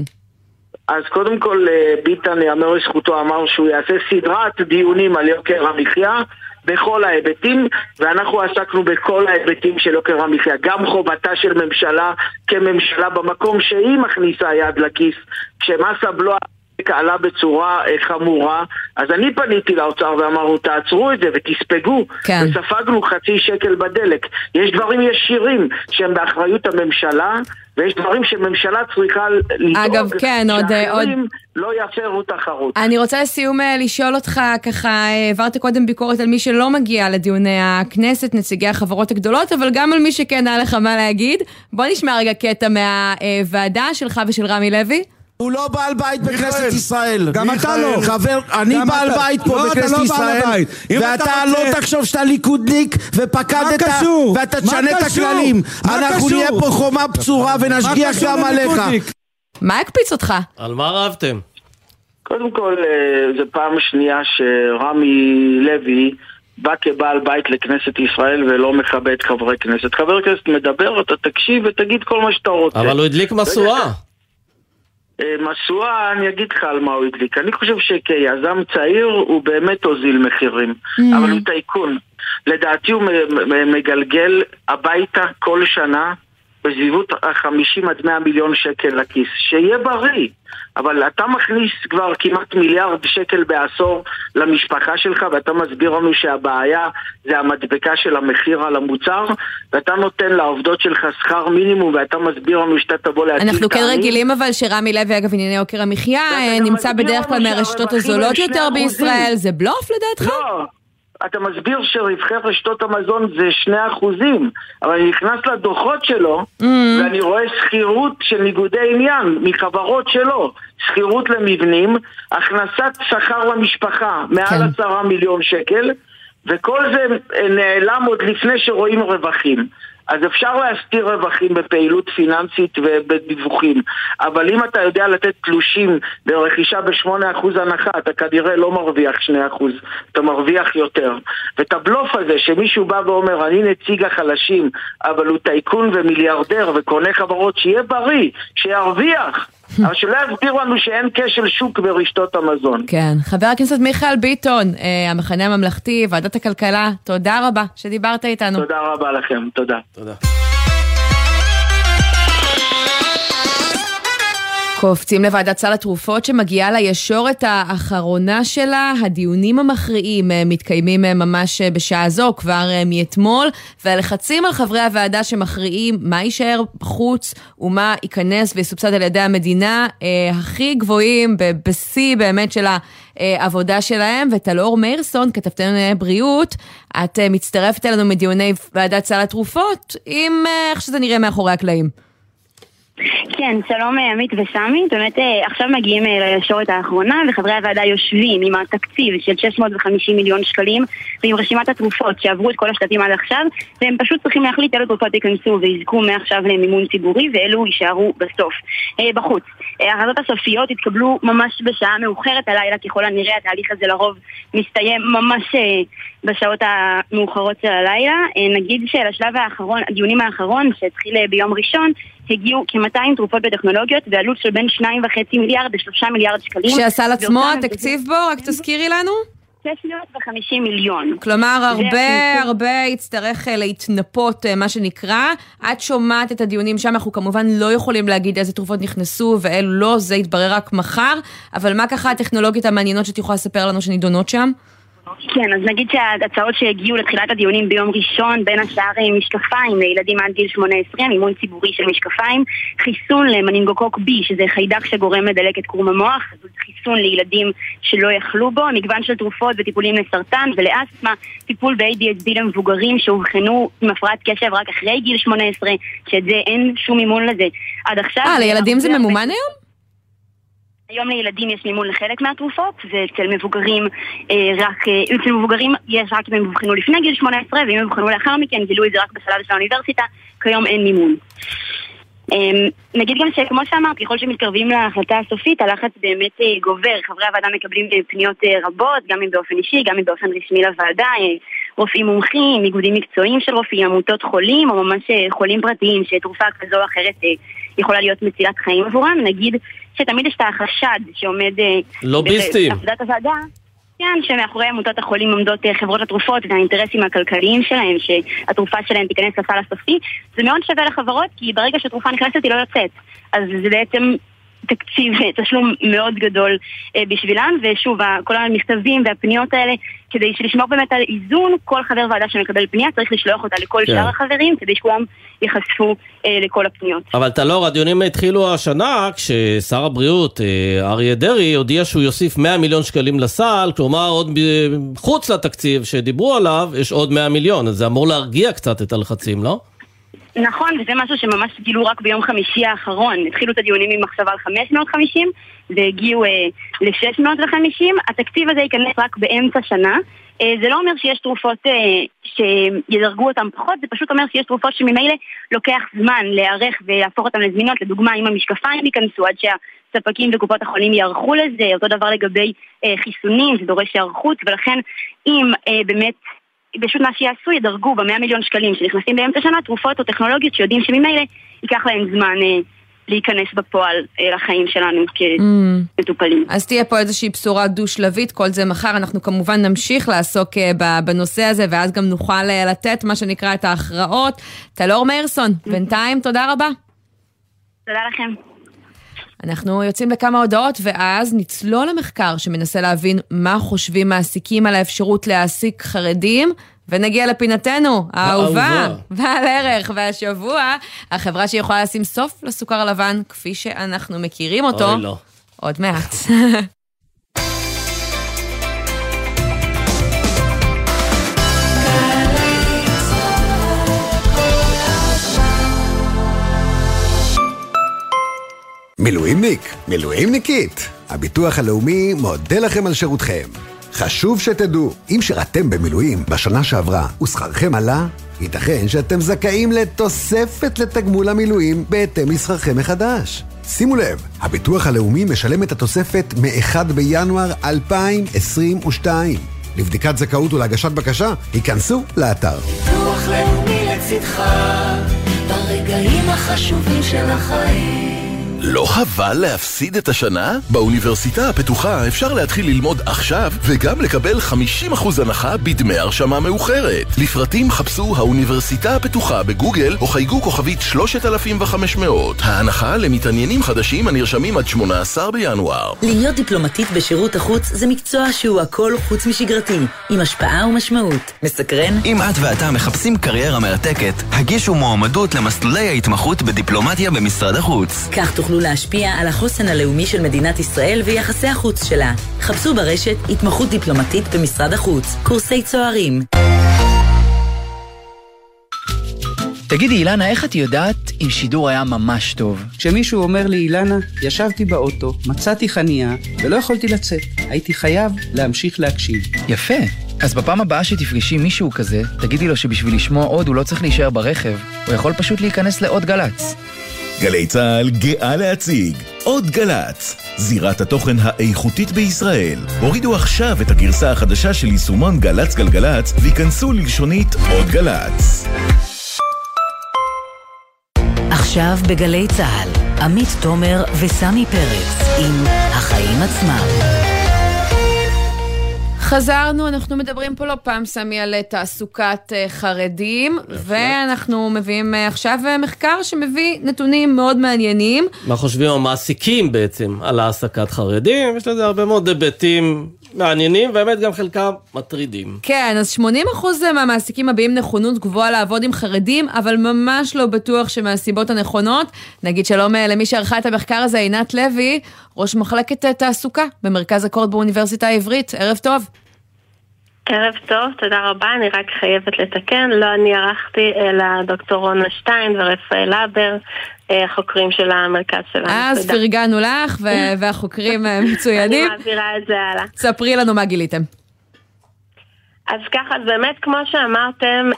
אז קודם כל אה, ביטן, יאמר לזכותו, אמר שהוא יעשה סדרת דיונים על יוקר המחיה בכל ההיבטים, ואנחנו עסקנו בכל ההיבטים של יוקר המחיה. גם חובתה של ממשלה כממשלה במקום שהיא מכניסה יד לכיס, כשמס הבלו עלה בצורה אה, חמורה, אז אני פניתי לאוצר ואמרנו תעצרו את זה ותספגו, כן. וספגנו חצי שקל בדלק. יש דברים ישירים שהם באחריות הממשלה, ויש דברים שממשלה צריכה לדאוג אגב, כן, עוד- שאחרים לא יפרו תחרות. אני רוצה לסיום אה, לשאול אותך, ככה אה, העברת קודם ביקורת על מי שלא מגיע לדיוני הכנסת, נציגי החברות הגדולות, אבל גם על מי שכן היה לך מה להגיד. בוא נשמע רגע קטע מהוועדה שלך ושל רמי לוי. הוא לא בעל בית בכנסת ישראל. גם אתה לא. חבר, אני בעל. בית פה לא, בכנסת לא בעל ישראל. ואתה לא תחשוב שאתה ליכודניק ופקדת? ואתה תשנה את? הכללים. אנחנו? נהיה פה חומה בצורה ונשגיח גם עליך. מה הקפיץ אותך? על מה רבתם? קודם כל, אה, זו פעם שנייה שרמי לוי בא כבעל בית לכנסת ישראל ולא מכבד חברי כנסת. חבר כנסת מדבר, אתה תקשיב ותגיד כל מה שאתה רוצה. אבל הוא הדליק משואה. אה, משואה, אני אגיד לך על מה הוא הדליק. אני חושב שכיזם צעיר הוא באמת הוזיל מחירים, אבל הוא טייקון. לדעתי הוא מגלגל הביתה כל שנה בסביבות ה-50 עד 100 מיליון שקל לכיס. שיהיה בריא. אבל אתה מכניס כבר כמעט מיליארד שקל בעשור למשפחה שלך ואתה מסביר לנו שהבעיה זה המדבקה של המחיר על המוצר ואתה נותן לעובדות שלך שכר מינימום ואתה מסביר לנו שאתה תבוא להציל אנחנו כן. רגילים אבל שרמי לוי, אגב, ענייני יוקר המחיה, נמצא בדרך כלל מהרשתות הזולות יותר. בישראל. זה בלוף לדעתך? לא, אתה מסביר שרווחי רשתות המזון זה שני אחוזים, אבל אני נכנס לדוחות שלו, Mm. ואני רואה שכירות של ניגודי עניין מחברות שלו, שכירות למבנים, הכנסת שכר למשפחה מעל כן. עשרה מיליון שקל, וכל זה נעלם עוד לפני שרואים רווחים. אז אפשר להסתיר רווחים בפעילות פיננסית ובדיווחים, אבל אם אתה יודע לתת תלושים לרכישה ב-8% הנחה, אתה כנראה לא מרוויח 2%, אתה מרוויח יותר. ואת הבלוף הזה שמישהו בא ואומר, אני נציג החלשים, אבל הוא טייקון ומיליארדר וקונה חברות, שיהיה בריא, שירוויח. אבל שלא יסביר לנו שאין כשל שוק ברשתות המזון. כן. חבר הכנסת מיכאל ביטון, אה, המחנה הממלכתי, ועדת הכלכלה, תודה רבה שדיברת איתנו. תודה רבה לכם, תודה. תודה. קופצים לוועדת סל התרופות שמגיעה לישורת האחרונה שלה. הדיונים המכריעים אה, מתקיימים אה, ממש אה, בשעה זו, כבר מאתמול, והלחצים על חברי הוועדה שמכריעים מה יישאר בחוץ ומה ייכנס ויסובסד על ידי המדינה, הכי גבוהים בשיא באמת של העבודה שלהם. וטלאור מאירסון, כתבתנו לענייני בריאות, את מצטרפת אלינו מדיוני ועדת סל התרופות, עם איך שזה נראה מאחורי הקלעים. כן, שלום אה, עמית וסמי. באמת אה, עכשיו מגיעים אה, לישורת האחרונה וחברי הוועדה יושבים עם התקציב של 650 מיליון שקלים ועם רשימת התרופות שעברו את כל השלטים עד עכשיו והם פשוט צריכים להחליט אילו תרופות ייכנסו ויזכו מעכשיו למימון ציבורי ואלו יישארו בסוף, בחוץ. ההחלטות הסופיות התקבלו ממש בשעה מאוחרת הלילה ככל הנראה, התהליך הזה לרוב מסתיים ממש בשעות המאוחרות של הלילה. נגיד שלשלב האחרון, הדיונים האחרון שהתחיל ביום ראשון הגיעו כ-200 תרופות וטכנולוגיות בעלות של בין 2.5 מיליארד ל-3 מיליארד שקלים. שהסל עצמו, התקציב בו, רק תזכירי לנו? 650 מיליון. כלומר, הרבה הרבה יצטרך אה, להתנפות, אה, מה שנקרא. את שומעת את הדיונים שם, אנחנו כמובן לא יכולים להגיד איזה תרופות נכנסו ואלו לא, זה יתברר רק מחר, אבל מה ככה הטכנולוגיות המעניינות שאת יכולה לספר לנו שנידונות שם? כן, אז נגיד שההצעות שהגיעו לתחילת הדיונים ביום ראשון, בין השאר אה, משקפיים לילדים עד גיל 18, מימון ציבורי של משקפיים, חיסון למנינגוקוק B, שזה חיידק שגורם לדלקת קרום המוח, חיסון לילדים שלא יכלו בו, מגוון של תרופות וטיפולים לסרטן ולאסתמה, טיפול ב-ADHD למבוגרים שאובחנו עם הפרעת קשב רק אחרי גיל 18, שאת זה אין שום מימון לזה עד עכשיו. אה, לילדים זה ממומן היום? היום לילדים יש מימון לחלק מהתרופות, ואצל מבוגרים אה, רק, אה, אצל מבוגרים יש רק אם הם אובחנו לפני גיל 18, ואם הם אובחנו לאחר מכן גילו את זה רק בשלב של האוניברסיטה, כיום אין מימון. אה, נגיד גם שכמו שאמרת, ככל שמתקרבים להחלטה הסופית, הלחץ באמת אה, גובר. חברי הוועדה מקבלים פניות רבות, גם אם באופן אישי, גם אם באופן רשמי לוועדה. רופאים מומחים, איגודים מקצועיים של רופאים, עמותות חולים, או ממש חולים פרטיים, שתרופה כזו או אחרת יכולה להיות מצילת חיים עבורם. נגיד שתמיד יש את החשד שעומד... אה, לוביסטים. בעבודת הוועדה. כן, שמאחורי עמותות החולים עומדות אה, חברות התרופות והאינטרסים הכלכליים שלהם, שהתרופה שלהם תיכנס לסל הסופי, זה מאוד שווה לחברות, כי ברגע שהתרופה נכנסת היא לא יוצאת. אז זה בעצם תקציב, תשלום מאוד גדול אה, בשבילם, ושוב, כל המכתבים והפניות האלה, כדי לשמור באמת על איזון, כל חבר ועדה שמקבל פנייה צריך לשלוח אותה לכל כן. שאר החברים, כדי שכולם ייחשפו אה, לכל הפניות. אבל טלור, הדיונים התחילו השנה כששר הבריאות אה, אריה דרעי הודיע שהוא יוסיף 100 מיליון שקלים לסל, כלומר עוד חוץ לתקציב שדיברו עליו, יש עוד 100 מיליון, אז זה אמור להרגיע קצת את הלחצים, לא? נכון, וזה משהו שממש גילו רק ביום חמישי האחרון. התחילו את הדיונים עם מחשבה על 550 והגיעו אה, ל-650. התקציב הזה ייכנס רק באמצע שנה. אה, זה לא אומר שיש תרופות אה, שידרגו אותן פחות, זה פשוט אומר שיש תרופות שממילא לוקח זמן להיערך ולהפוך אותן לזמינות. לדוגמה, אם המשקפיים ייכנסו עד שהספקים וקופות החולים יערכו לזה, אותו דבר לגבי אה, חיסונים, זה דורש היערכות, ולכן אם אה, באמת פשוט מה שיעשו, ידרגו במאה מיליון שקלים שנכנסים באמצע שנה תרופות או טכנולוגיות שיודעים שממילא ייקח להם זמן אה, להיכנס בפועל אה, לחיים שלנו כמטופלים. Mm. אז תהיה פה איזושהי בשורה דו-שלבית, כל זה מחר. אנחנו כמובן נמשיך לעסוק אה, בנושא הזה, ואז גם נוכל אה, לתת מה שנקרא את ההכרעות. טלור מאירסון, mm. בינתיים תודה רבה. תודה לכם. אנחנו יוצאים לכמה הודעות, ואז נצלול למחקר שמנסה להבין מה חושבים מעסיקים על האפשרות להעסיק חרדים. ונגיע לפינתנו, האהובה, בעל ערך, והשבוע, החברה שיכולה לשים סוף לסוכר הלבן, כפי שאנחנו מכירים אותו. אוי, לא. עוד מעט. מילואימניק, מילואימניקית, הביטוח הלאומי מודה לכם על שירותכם. חשוב שתדעו, אם שירתם במילואים בשנה שעברה ושכרכם עלה, ייתכן שאתם זכאים לתוספת לתגמול המילואים בהתאם לשכרכם מחדש. שימו לב, הביטוח הלאומי משלם את התוספת מ-1 בינואר 2022. לבדיקת זכאות ולהגשת בקשה, היכנסו לאתר. ביטוח לאומי לצדך, ברגעים החשובים של החיים. לא חבל להפסיד את השנה? באוניברסיטה הפתוחה אפשר להתחיל ללמוד עכשיו וגם לקבל 50% הנחה בדמי הרשמה מאוחרת. לפרטים חפשו האוניברסיטה הפתוחה בגוגל או חייגו כוכבית 3500. ההנחה למתעניינים חדשים הנרשמים עד 18 בינואר. להיות דיפלומטית בשירות החוץ זה מקצוע שהוא הכל חוץ משגרתי, עם השפעה ומשמעות. מסקרן? אם את ואתה מחפשים קריירה מרתקת, הגישו מועמדות למסלולי ההתמחות בדיפלומטיה במשרד החוץ. כך תוכלו להשפיע על החוסן הלאומי של מדינת ישראל ויחסי החוץ שלה. חפשו ברשת התמחות דיפלומטית במשרד החוץ, קורסי צוערים. תגידי, אילנה, איך את יודעת אם שידור היה ממש טוב? כשמישהו אומר לי, אילנה, ישבתי באוטו, מצאתי חנייה, ולא יכולתי לצאת. הייתי חייב להמשיך להקשיב. יפה. אז בפעם הבאה שתפגשי מישהו כזה, תגידי לו שבשביל לשמוע עוד הוא לא צריך להישאר ברכב, הוא יכול פשוט להיכנס לעוד גל"צ. גלי צה"ל גאה להציג עוד גל"צ, זירת התוכן האיכותית בישראל. הורידו עכשיו את הגרסה החדשה של יישומון גל"צ גלגלצ וייכנסו ללשונית עוד גל"צ. עכשיו בגלי צה"ל, עמית תומר וסמי פרץ עם החיים עצמם. חזרנו, אנחנו מדברים פה לא פעם, סמי, על אה, תעסוקת אה, חרדים, ואנחנו מביאים אה, עכשיו מחקר שמביא נתונים מאוד מעניינים. מה חושבים המעסיקים בעצם על העסקת חרדים? יש לזה הרבה מאוד היבטים מעניינים, והאמת גם חלקם מטרידים. כן, אז 80% מהמעסיקים מביעים נכונות גבוהה לעבוד עם חרדים, אבל ממש לא בטוח שמהסיבות הנכונות. נגיד שלום למי שערכה את המחקר הזה, עינת לוי, ראש מחלקת תעסוקה במרכז אקורד באוניברסיטה העברית. ערב טוב. ערב טוב, תודה רבה, אני רק חייבת לתקן, לא אני ערכתי, אלא דוקטור רונה שטיין ורפאל הבר, החוקרים של המרכז שלנו. אז פרגנו לך, והחוקרים מצוינים. אני מעבירה את זה הלאה. ספרי לנו מה גיליתם. אז ככה, אז באמת כמו שאמרתם,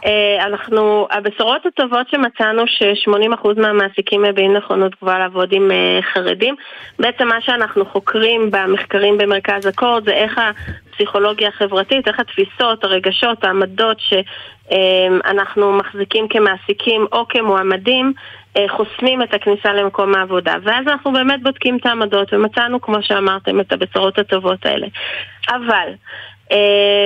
אנחנו, הבשורות הטובות שמצאנו ש-80% מהמעסיקים מביעים נכונות גבוהה לעבוד עם חרדים. בעצם מה שאנחנו חוקרים במחקרים במרכז אקורד זה איך הפסיכולוגיה החברתית, איך התפיסות, הרגשות, העמדות שאנחנו מחזיקים כמעסיקים או כמועמדים חוסמים את הכניסה למקום העבודה. ואז אנחנו באמת בודקים את העמדות ומצאנו, כמו שאמרתם, את הבשורות הטובות האלה. אבל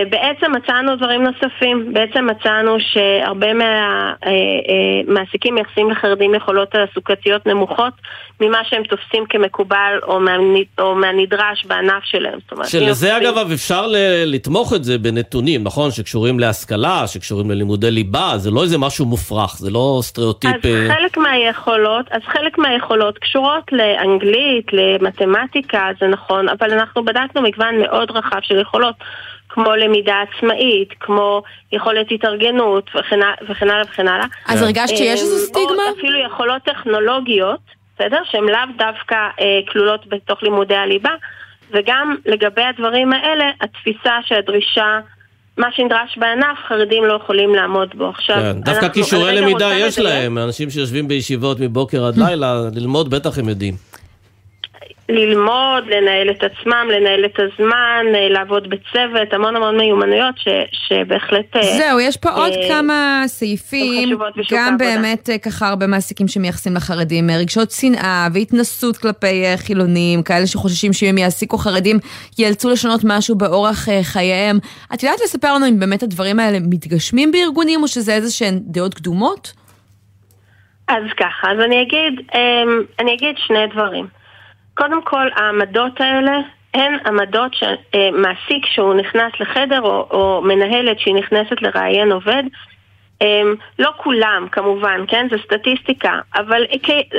בעצם מצאנו דברים נוספים, בעצם מצאנו שהרבה מהמעסיקים uh, uh, מייחסים לחרדים יכולות תעסוקתיות נמוכות ממה שהם תופסים כמקובל או, מה, או מהנדרש בענף שלהם. שלזה אגב אפשר לתמוך את זה בנתונים, נכון? שקשורים להשכלה, שקשורים ללימודי ליבה, זה לא איזה משהו מופרך, זה לא סטריאוטיפ... אז חלק מהיכולות, אז חלק מהיכולות קשורות לאנגלית, למתמטיקה, זה נכון, אבל אנחנו בדקנו מגוון מאוד רחב של יכולות. כמו למידה עצמאית, כמו יכולת התארגנות וכן הלאה וכן הלאה. אז הרגשת שיש איזו סטיגמה? או אפילו יכולות טכנולוגיות, בסדר? שהן לאו דווקא אה, כלולות בתוך לימודי הליבה, וגם לגבי הדברים האלה, התפיסה שהדרישה... מה שנדרש בענף, חרדים לא יכולים לעמוד בו. עכשיו, כן, דווקא כישורי למידה יש להם, אנשים שיושבים בישיבות מבוקר עד לילה, ללמוד בטח הם יודעים. ללמוד, לנהל את עצמם, לנהל את הזמן, לעבוד בצוות, המון המון מיומנויות ש, שבהחלט... זהו, יש פה אה, עוד כמה סעיפים, גם באמת אה, ככה הרבה מעסיקים שמייחסים לחרדים, רגשות שנאה והתנסות כלפי אה, חילונים, כאלה שחוששים שאם הם יעסיקו חרדים ייאלצו לשנות משהו באורח חייהם. את יודעת לספר לנו אם באמת הדברים האלה מתגשמים בארגונים או שזה איזה שהן דעות קדומות? אז ככה, אז אני אגיד, אני אגיד שני דברים. קודם כל, העמדות האלה הן עמדות שמעסיק שהוא נכנס לחדר או, או מנהלת שהיא נכנסת לראיין עובד הם, לא כולם כמובן, כן? זה סטטיסטיקה, אבל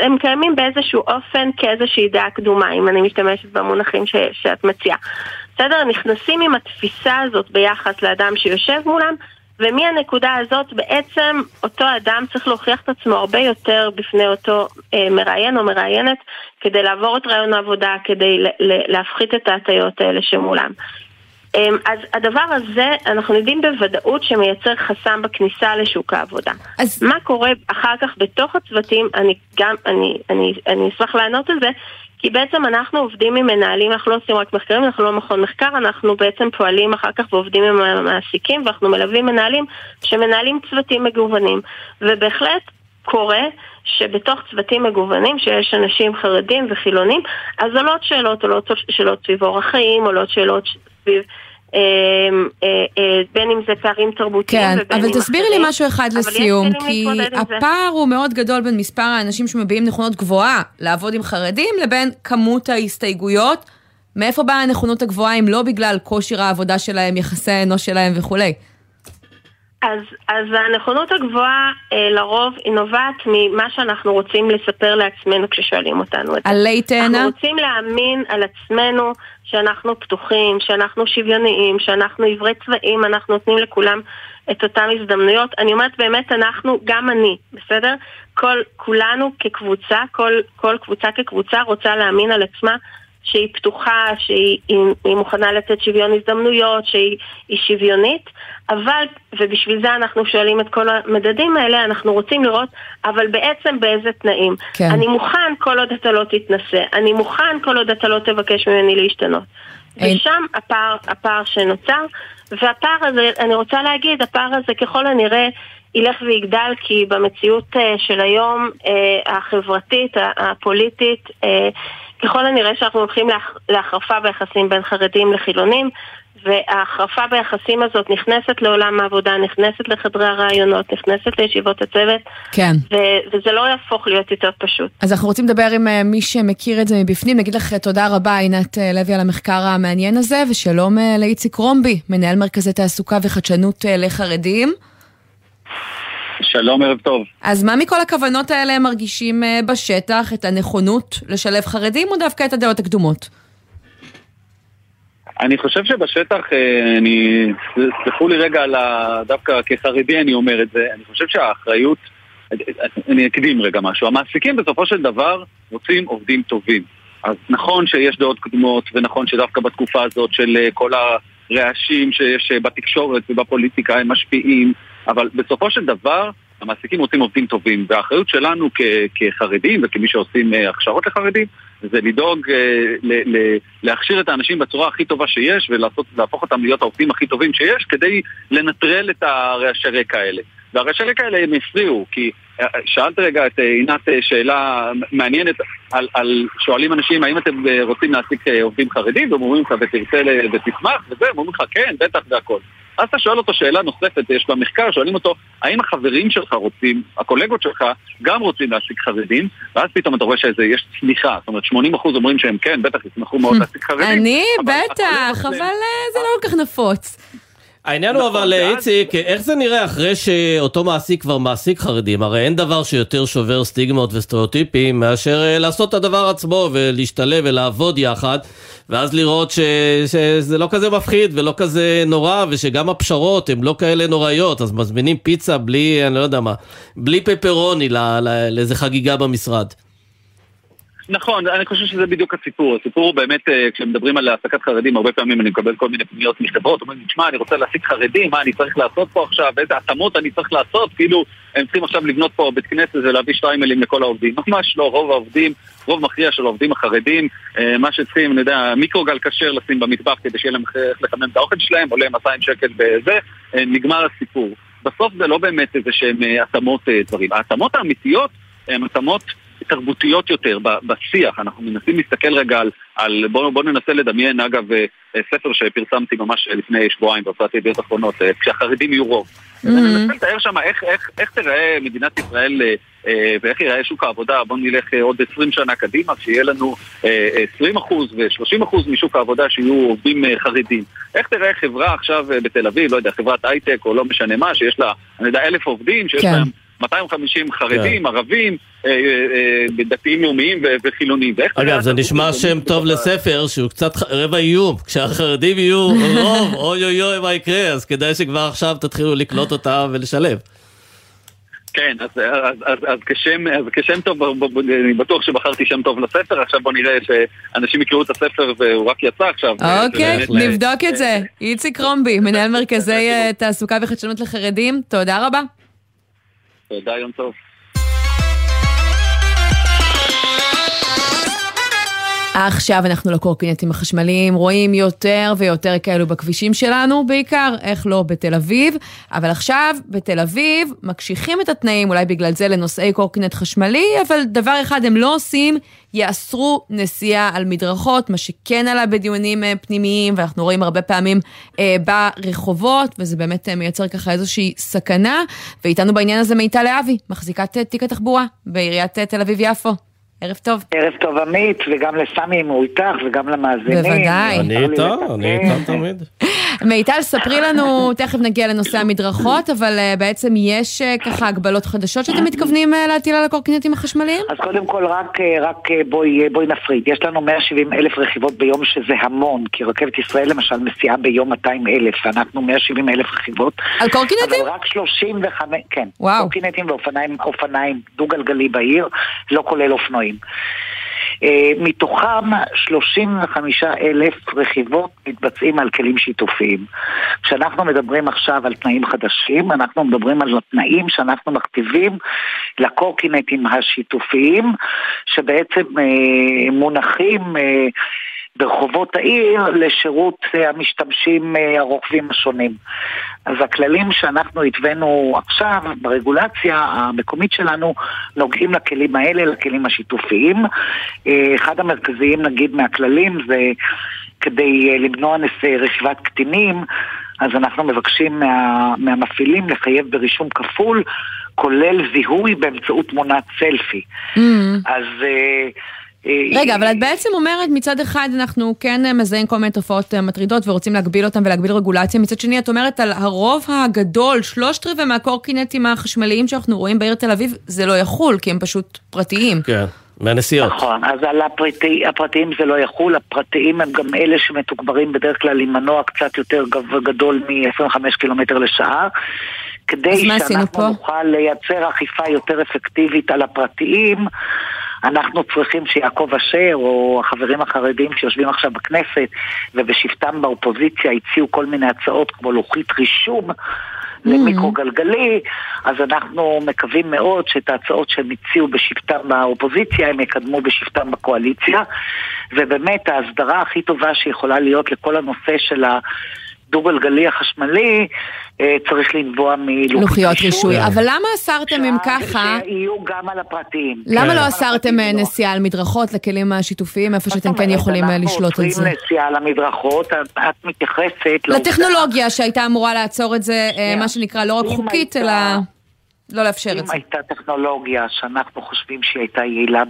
הם קיימים באיזשהו אופן כאיזושהי דעה קדומה, אם אני משתמשת במונחים ש, שאת מציעה. בסדר? נכנסים עם התפיסה הזאת ביחס לאדם שיושב מולם, ומהנקודה הזאת בעצם אותו אדם צריך להוכיח את עצמו הרבה יותר בפני אותו אה, מראיין או מראיינת כדי לעבור את רעיון העבודה, כדי להפחית את ההטיות האלה שמולם. אה, אז הדבר הזה, אנחנו יודעים בוודאות שמייצר חסם בכניסה לשוק העבודה. אז מה קורה אחר כך בתוך הצוותים, אני גם, אני, אני, אני אשמח לענות על זה, כי בעצם אנחנו עובדים עם מנהלים, אנחנו לא עושים רק מחקרים, אנחנו לא מכון מחקר, אנחנו בעצם פועלים אחר כך ועובדים עם המעסיקים ואנחנו מלווים מנהלים שמנהלים צוותים מגוונים. ובהחלט קורה שבתוך צוותים מגוונים שיש אנשים חרדים וחילונים, אז עולות שאלות, עולות שאלות סביב אורח חיים, עולות שאלות סביב... אה, אה, אה, בין אם זה פערים תרבותיים כן, ובין אם אבל תסבירי לי. משהו אחד לסיום, כי. הפער הוא מאוד גדול בין מספר האנשים שמביעים נכונות גבוהה לעבוד עם חרדים לבין כמות ההסתייגויות. מאיפה באה הנכונות הגבוהה אם לא בגלל כושר העבודה שלהם, יחסי האנוש שלהם וכולי? אז, אז הנכונות הגבוהה אה, לרוב היא נובעת ממה שאנחנו רוצים לספר לעצמנו כששואלים אותנו את זה. עלי תאנה? אנחנו רוצים להאמין על עצמנו שאנחנו פתוחים, שאנחנו שוויוניים, שאנחנו עיוורי צבעים, אנחנו נותנים לכולם את אותן הזדמנויות. אני אומרת באמת אנחנו, גם אני, בסדר? כל, כולנו כקבוצה, כל, כל קבוצה כקבוצה רוצה להאמין על עצמה שהיא פתוחה, שהיא היא, היא מוכנה לתת שוויון הזדמנויות, שהיא היא שוויונית, אבל, ובשביל זה אנחנו שואלים את כל המדדים האלה, אנחנו רוצים לראות, אבל בעצם באיזה תנאים. כן. אני מוכן כל עוד אתה לא תתנסה, אני מוכן כל עוד אתה לא תבקש ממני להשתנות. אין- ושם הפער, הפער שנוצר, והפער הזה, אני רוצה להגיד, הפער הזה ככל הנראה ילך ויגדל, כי במציאות אה, של היום, אה, החברתית, הפוליטית, אה, ככל הנראה שאנחנו הולכים להח- להחרפה ביחסים בין חרדים לחילונים, וההחרפה ביחסים הזאת נכנסת לעולם העבודה, נכנסת לחדרי הרעיונות, נכנסת לישיבות הצוות, כן. ו- וזה לא יהפוך להיות יותר פשוט. אז אנחנו רוצים לדבר עם אה, מי שמכיר את זה מבפנים. נגיד לך תודה רבה, עינת אה, לוי, על המחקר המעניין הזה, ושלום אה, לאיציק רומבי, מנהל מרכזי תעסוקה וחדשנות לחרדים. שלום, ערב טוב. אז מה מכל הכוונות האלה הם מרגישים בשטח? את הנכונות לשלב חרדים, או דווקא את הדעות הקדומות? אני חושב שבשטח, אה, אני, סלחו לי רגע על ה... דווקא כחרדי אני אומר את זה, אני חושב שהאחריות, אני אקדים רגע משהו, המעסיקים בסופו של דבר רוצים עובדים טובים. אז נכון שיש דעות קדומות, ונכון שדווקא בתקופה הזאת של אה, כל הרעשים שיש אה, בתקשורת ובפוליטיקה הם משפיעים, אבל בסופו של דבר המעסיקים רוצים עובדים טובים, והאחריות שלנו כ- כחרדים וכמי שעושים הכשרות לחרדים זה לדאוג אה, להכשיר את האנשים בצורה הכי טובה שיש ולהפוך אותם להיות העובדים הכי טובים שיש כדי לנטרל את הרעשי רקע האלה. והרעשי רקע האלה הם הפריעו, כי אה, שאלת רגע את אה, עינת אה, שאלה מעניינת על, על שואלים אנשים האם אתם רוצים להעסיק עובדים חרדים והם אומרים לך ותרצה ותשמח וזה, הם אומרים לך כן, בטח והכל. אז אתה שואל אותו שאלה נוספת, יש במחקר, שואלים אותו, האם החברים שלך רוצים, הקולגות שלך, גם רוצים להעסיק חרדים? ואז פתאום אתה רואה שיש צמיחה, זאת אומרת 80% אומרים שהם כן, בטח ישמחו מאוד להעסיק חרדים. אני, בטח, אבל אה, זה לא כל כך נפוץ. העניין הוא אבל, אה, איציק, איך זה נראה אחרי שאותו מעסיק כבר מעסיק חרדים? הרי אין דבר שיותר שובר סטיגמות וסטריאוטיפים מאשר אה, לעשות את הדבר עצמו ולהשתלב ולעבוד יחד, ואז לראות ש... שזה לא כזה מפחיד ולא כזה נורא, ושגם הפשרות הן לא כאלה נוראיות, אז מזמינים פיצה בלי, אני לא יודע מה, בלי פפרוני. לאיזה חגיגה במשרד. נכון, אני חושב שזה בדיוק הסיפור. הסיפור הוא באמת, אה, כשמדברים על העסקת חרדים, הרבה פעמים אני מקבל כל מיני פניות מחברות, אומרים לי, תשמע, אני רוצה להעסיק חרדים, מה אני צריך לעשות פה עכשיו, איזה התאמות אני צריך לעשות, כאילו, הם צריכים עכשיו לבנות פה בית כנסת ולהביא שטריימלים לכל העובדים. ממש לא, רוב העובדים, רוב מכריע של העובדים החרדים, אה, מה שצריכים, אני יודע, מיקרוגל כשר לשים במטבח כדי שיהיה להם איך לחמם את האוכל שלהם, עולה 200 שקל בזה, אה, נגמר הסיפור. בסוף זה לא באמת איזה שהם התאמות דברים. ההתאמות האמיתיות הן התאמות תרבותיות יותר בשיח. אנחנו מנסים להסתכל רגע על... על בואו בוא ננסה לדמיין, אגב, אה, אה, ספר שפרסמתי ממש אה, לפני שבועיים בהוצאת ידיעות אחרונות, כשהחרדים יהיו רוב. אז אני מנסה לתאר שם איך, איך, איך תיראה מדינת ישראל ואיך ייראה שוק העבודה, בואו נלך עוד 20 שנה קדימה, שיהיה לנו אה, 20% ו-30% משוק העבודה שיהיו עובדים חרדים. איך תיראה חברה עכשיו בתל אביב, לא יודע, חברת הייטק או לא משנה מה, שיש לה, אני יודע, אלף עובדים, שיש כן. להם 250 חרדים, ערבים, אה, אה, אה, דתיים לאומיים וחילונים. אגב, זה נשמע שם טוב לספר שהוא קצת ח- רבע איום. כשהחרדים יהיו רוב, אוי אוי אוי מה יקרה, אז כדאי שכבר עכשיו תתחילו לקלוט אותם ולשלב. כן, אז, אז, אז, אז, כשם, אז כשם טוב, ב- ב- ב- אני בטוח שבחרתי שם טוב לספר, עכשיו בוא נראה שאנשים יקראו את הספר והוא רק יצא עכשיו. אוקיי, ובאמת, נבדוק את זה. איציק רומבי, מנהל מרכזי אה, תעסוקה וחדשנות לחרדים, תודה רבה. תודה, יום טוב. עכשיו אנחנו לקורקינטים החשמליים רואים יותר ויותר כאלו בכבישים שלנו, בעיקר, איך לא, בתל אביב. אבל עכשיו, בתל אביב, מקשיחים את התנאים, אולי בגלל זה, לנוסעי קורקינט חשמלי, אבל דבר אחד הם לא עושים, יאסרו נסיעה על מדרכות, מה שכן עלה בדיונים אה, פנימיים, ואנחנו רואים הרבה פעמים אה, ברחובות, וזה באמת אה, מייצר ככה איזושהי סכנה. ואיתנו בעניין הזה מיטל להבי, מחזיקת אה, תיק התחבורה בעיריית תל אביב-יפו. ערב טוב. ערב טוב עמית, וגם לסמי אם הוא איתך, וגם למאזינים. בוודאי. אני איתה, אני איתה תמיד. מיטל, ספרי לנו, תכף נגיע לנושא המדרכות, אבל uh, בעצם יש uh, ככה הגבלות חדשות שאתם מתכוונים uh, להטיל על הקורקינטים החשמליים? אז קודם כל, רק, רק בואי, בואי נפריד. יש לנו 170 אלף רכיבות ביום, שזה המון, כי רכבת ישראל למשל מסיעה ביום 200 אלף, ואנחנו 170 אלף רכיבות. על קורקינטים? אבל רק 35, כן. וואו. קורקינטים ואופניים אופניים דו-גלגלי בעיר, לא כולל אופנועים. אה, מתוכם 35 אלף רכיבות מתבצעים על כלים שיתופיים. כשאנחנו מדברים עכשיו על תנאים חדשים, אנחנו מדברים על התנאים שאנחנו מכתיבים לקורקינטים השיתופיים, שבעצם אה, מונחים אה, ברחובות העיר לשירות אה, המשתמשים אה, הרוכבים השונים. אז הכללים שאנחנו התווינו עכשיו ברגולציה המקומית שלנו נוגעים לכלים האלה, לכלים השיתופיים. אה, אחד המרכזיים נגיד מהכללים זה כדי למנוע רכיבת קטינים, אז אנחנו מבקשים מה, מהמפעילים לחייב ברישום כפול, כולל זיהוי באמצעות תמונת סלפי. Mm. אז... רגע, אבל את בעצם אומרת, מצד אחד אנחנו כן מזהים כל מיני תופעות מטרידות ורוצים להגביל אותן ולהגביל רגולציה, מצד שני את אומרת על הרוב הגדול, שלושת רבעי מהקורקינטים החשמליים שאנחנו רואים בעיר תל אביב, זה לא יחול, כי הם פשוט פרטיים. כן. מהנסיעות. נכון, אז על הפרטי, הפרטיים זה לא יחול, הפרטיים הם גם אלה שמתוגברים בדרך כלל עם מנוע קצת יותר גדול מ-25 קילומטר לשעה. כדי שאנחנו נוכל לייצר אכיפה יותר אפקטיבית על הפרטיים, אנחנו צריכים שיעקב אשר או החברים החרדים שיושבים עכשיו בכנסת ובשבתם באופוזיציה הציעו כל מיני הצעות כמו לוחית רישום למיקרוגלגלי, אז אנחנו מקווים מאוד שאת ההצעות שהם הציעו בשבתם באופוזיציה הם יקדמו בשבתם בקואליציה. ובאמת ההסדרה הכי טובה שיכולה להיות לכל הנושא של ה... דו-גלגלי החשמלי אה, צריך לנבוע מלוחיות רישוי. אבל למה אסרתם אם ככה... שיהיו גם על הפרטיים. למה כן. לא אסרתם אה, נסיעה על מדרכות לכלים השיתופיים, איפה שאתם כן יכולים אה, לשלוט על זה? אנחנו עוצרים נסיעה על המדרכות, את מתייחסת... לטכנולוגיה שהייתה אמורה לעצור את זה, מה שנקרא, לא רק חוקית, אלא... לא לאפשר את זה. אם הייתה טכנולוגיה שאנחנו חושבים שהיא הייתה יעילה,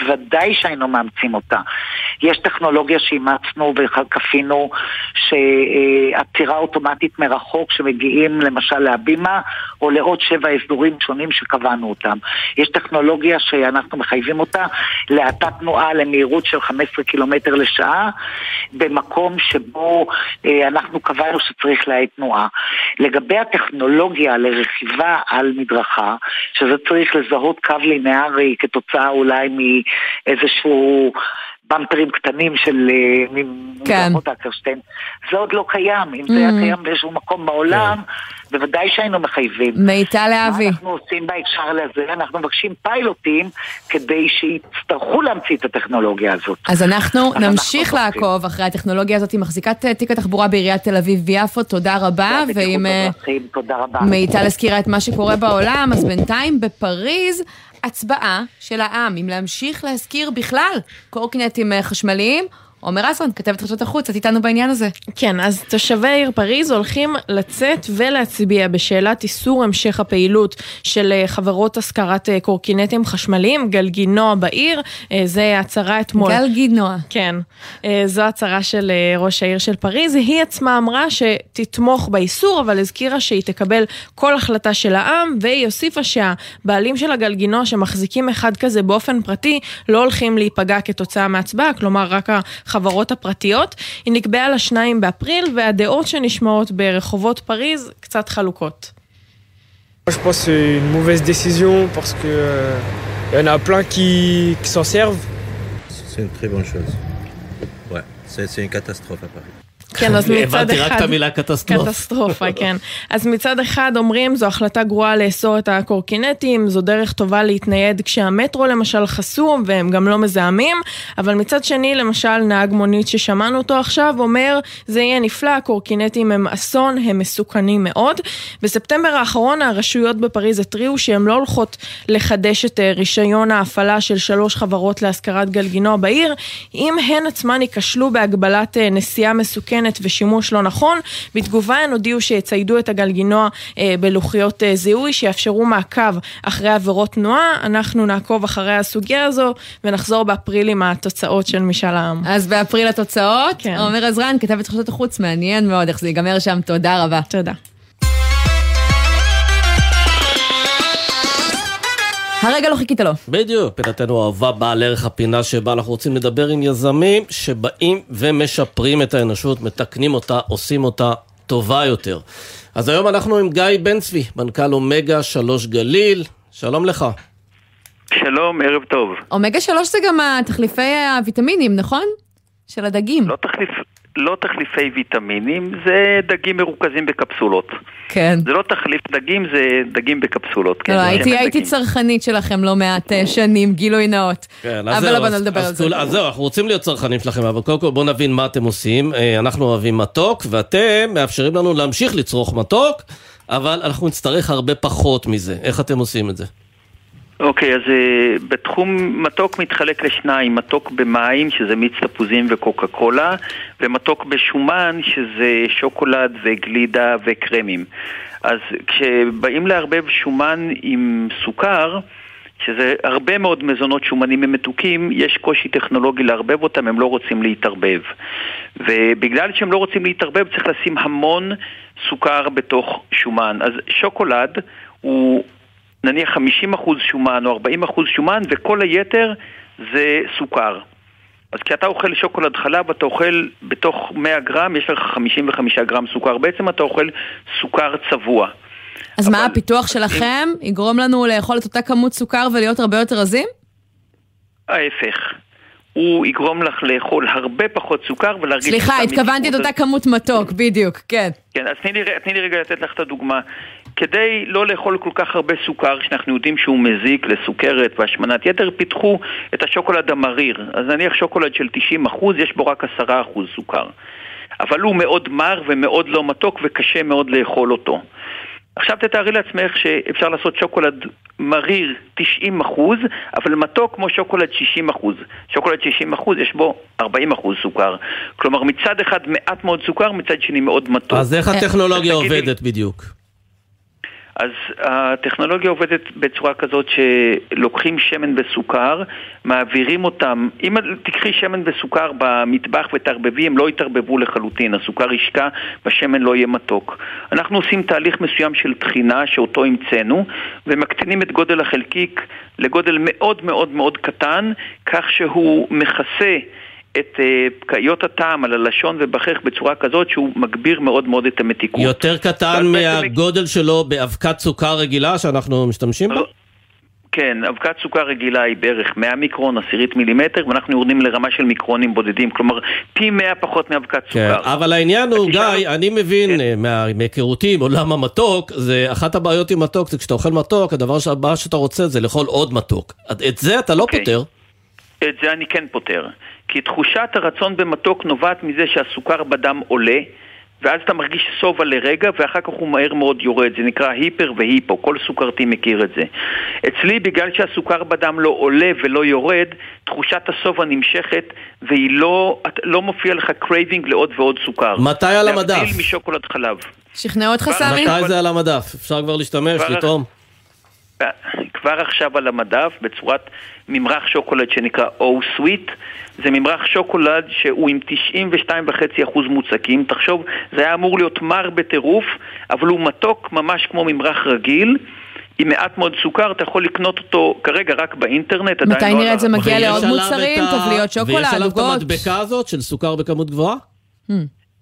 בוודאי שהיינו מאמצים אותה. יש טכנולוגיה שאימצנו וכפינו, שעצירה אוטומטית מרחוק שמגיעים למשל להבימה, או לעוד שבע אזורים שונים שקבענו אותם. יש טכנולוגיה שאנחנו מחייבים אותה להאטת תנועה למהירות של 15 קילומטר לשעה, במקום שבו אה, אנחנו קבענו שצריך להאט תנועה. לגבי הטכנולוגיה לרכיבה על מדרכה, שזה צריך לזהות קו לינארי כתוצאה אולי מאיזשהו... במפרים קטנים של אה, כן. מדרכות אקרשטיין, זה עוד לא קיים. אם זה היה Mm-hmm. קיים באיזשהו מקום בעולם, בוודאי שהיינו מחייבים. מיטל להבי. מה אנחנו עושים בהקשר לזה? אנחנו מבקשים פיילוטים כדי שיצטרכו להמציא את הטכנולוגיה הזאת. אז אנחנו נמשיך לעקוב אחרי הטכנולוגיה הזאת, היא מחזיקת אה, תיק התחבורה בעיריית תל אביב ויפו, תודה רבה. ואם אה. מיטל הזכירה את מה שקורה בעולם, אז בינתיים בפריז... הצבעה של העם, אם להמשיך להזכיר בכלל קורקינטים אה, חשמליים. עומר אסרן, כתבת חדשות החוץ, את איתנו בעניין הזה. כן, אז תושבי העיר פריז הולכים לצאת ולהצביע בשאלת איסור המשך הפעילות של אה, חברות השכרת אה, קורקינטים חשמליים, גלגינוע בעיר, זה הצהרה אתמול. גלגינוע. כן, זו הצהרה של ראש העיר של פריז, היא עצמה אמרה שתתמוך באיסור, אבל הזכירה שהיא תקבל כל החלטה של העם, והיא הוסיפה שהבעלים של הגלגינוע שמחזיקים אחד כזה באופן פרטי, לא הולכים להיפגע כתוצאה מהצבעה, כלומר רק החברות הפרטיות. היא נקבעה לשניים באפריל, והדעות שנשמעות ברחובות פריז קצת חלוקות. Je pense que c'est une mauvaise décision parce que euh, y en a plein qui, qui s'en servent. C'est une très bonne chose. Ouais, c'est une catastrophe à Paris. כן, אז מצד אחד... הבנתי רק את המילה קטסטרופה. קטסטרופה, כן. אז מצד אחד אומרים, זו החלטה גרועה לאסור את הקורקינטים, זו דרך טובה להתנייד כשהמטרו למשל חסום והם גם לא מזהמים, אבל מצד שני, למשל, נהג מונית ששמענו אותו עכשיו אומר, זה יהיה נפלא, הקורקינטים הם אסון, הם מסוכנים מאוד. בספטמבר האחרון הרשויות בפריז התריעו שהן לא הולכות לחדש את אה, רישיון ההפעלה של שלוש חברות להשכרת גלגינוע בעיר, אם הן עצמן ייכשלו בהגבלת אה, נסיעה מסוכנת ושימוש לא נכון. בתגובה הן הודיעו שיציידו את הגלגינוע אה, בלוחיות אה, זיהוי שיאפשרו מעקב אחרי עבירות תנועה. אנחנו נעקוב אחרי הסוגיה הזו ונחזור באפריל עם התוצאות של משאל העם. אז באפריל התוצאות, כן. עומר עזרן, כתבת חדשות החוץ, מעניין מאוד איך זה ייגמר שם, תודה רבה. תודה. הרגע לא חיכית לו. בדיוק, פינתנו אהובה באה לערך הפינה שבה אנחנו רוצים לדבר עם יזמים שבאים ומשפרים את האנושות, מתקנים אותה, עושים אותה טובה יותר. אז היום אנחנו עם גיא בן צבי, מנכ"ל אומגה 3 גליל, שלום לך. שלום, ערב טוב. אומגה 3 זה גם תחליפי הוויטמינים, נכון? של הדגים. לא, תחליף, לא תחליפי ויטמינים, זה דגים מרוכזים בקפסולות. כן. זה לא תחליף דגים, זה דגים בקפסולות. כן, לא, הייתי, הייתי. צרכנית שלכם לא מעט אה, שנים, גילוי נאות. כן, אז אבל זהו, לא באנו אז- לדבר אז על זה. אז זהו, אנחנו רוצים להיות צרכנים שלכם, אבל קודם כל בואו נבין מה אתם עושים. אה, אנחנו אוהבים מתוק, ואתם מאפשרים לנו להמשיך לצרוך מתוק, אבל אנחנו נצטרך הרבה פחות מזה. איך אתם עושים את זה? אוקיי, אז אה, בתחום מתוק מתחלק לשניים, מתוק במים, שזה מיץ תפוזים וקוקה קולה, ומתוק בשומן, שזה שוקולד וגלידה וקרמים. אז כשבאים לערבב שומן עם סוכר, שזה הרבה מאוד מזונות שומנים ומתוקים, יש קושי טכנולוגי לערבב אותם, הם לא רוצים להתערבב. ובגלל שהם לא רוצים להתערבב צריך לשים המון סוכר בתוך שומן. אז שוקולד הוא נניח 50% שומן או 40% שומן וכל היתר זה סוכר. אז כשאתה אוכל שוקולד חלב, אתה אוכל בתוך 100 גרם, יש לך 55 גרם סוכר. בעצם אתה אוכל סוכר צבוע. אז מה, הפיתוח שלכם יגרום לנו לאכול את אותה כמות סוכר ולהיות הרבה יותר רזים? ההפך. הוא יגרום לך לאכול הרבה פחות סוכר ולהרגיש... סליחה, התכוונתי את. אותה כמות מתוק, בדיוק, כן. כן, אז תני לי, תני לי רגע לתת לך את הדוגמה. כדי לא לאכול כל כך הרבה סוכר, שאנחנו יודעים שהוא מזיק לסוכרת והשמנת יתר, פיתחו את השוקולד המריר. אז נניח שוקולד של 90%, יש בו רק 10% סוכר. אבל הוא מאוד מר ומאוד לא מתוק וקשה מאוד לאכול אותו. עכשיו תתארי לעצמך שאפשר לעשות שוקולד מריר 90 אבל מתוק כמו שוקולד 60 שוקולד 60 יש בו 40 סוכר. כלומר מצד אחד מעט מאוד סוכר, מצד שני מאוד מתוק. אז איך הטכנולוגיה אז תגידי- עובדת בדיוק? אז הטכנולוגיה עובדת בצורה כזאת שלוקחים שמן וסוכר, מעבירים אותם, אם תקחי שמן וסוכר במטבח ותערבבי, הם לא יתערבבו לחלוטין, הסוכר ישקע והשמן לא יהיה מתוק. אנחנו עושים תהליך מסוים של טחינה שאותו המצאנו, ומקטינים את גודל החלקיק לגודל מאוד מאוד מאוד קטן, כך שהוא מכסה את אה, פקעיות הטעם על הלשון ובחך בצורה כזאת שהוא מגביר מאוד מאוד את המתיקות. יותר קטן מהגודל שלו באבקת סוכר רגילה שאנחנו משתמשים בה? כן, אבקת סוכר רגילה היא בערך 100 מיקרון, עשירית מילימטר, ואנחנו יורדים לרמה של מיקרונים בודדים, כלומר פי 100 פחות מאבקת כן, סוכר. אבל העניין הוא, גיא, אני מבין אה, מה- מהיכרותי עם עולם המתוק, זה אחת הבעיות עם מתוק, זה כשאתה אוכל מתוק, הדבר הבא שאתה רוצה זה לאכול עוד מתוק. את זה אתה לא אוקיי. פותר. את זה אני כן פותר. כי תחושת הרצון במתוק נובעת מזה שהסוכר בדם עולה, ואז אתה מרגיש שובע לרגע, ואחר כך הוא מהר מאוד יורד. זה נקרא היפר והיפו, כל סוכרתי מכיר את זה. אצלי, בגלל שהסוכר בדם לא עולה ולא יורד, תחושת השובע נמשכת, והיא לא, לא מופיע לך craving לעוד ועוד סוכר. מתי על המדף? להבדיל משוקולד חלב. שכנעו אותך סמי? מתי זה על המדף? אפשר כבר להשתמש, כבר- לטעום? כבר עכשיו על המדף בצורת ממרח שוקולד שנקרא O Sweet זה ממרח שוקולד שהוא עם 92.5% מוצקים תחשוב, זה היה אמור להיות מר בטירוף אבל הוא מתוק ממש כמו ממרח רגיל עם מעט מאוד סוכר, אתה יכול לקנות אותו כרגע רק באינטרנט עדיין מתי לא נראה את זה מגיע לעוד מוצרים? טבליות שוקולד, ויש עליו את עוגות? המדבקה הזאת של סוכר בכמות גבוהה?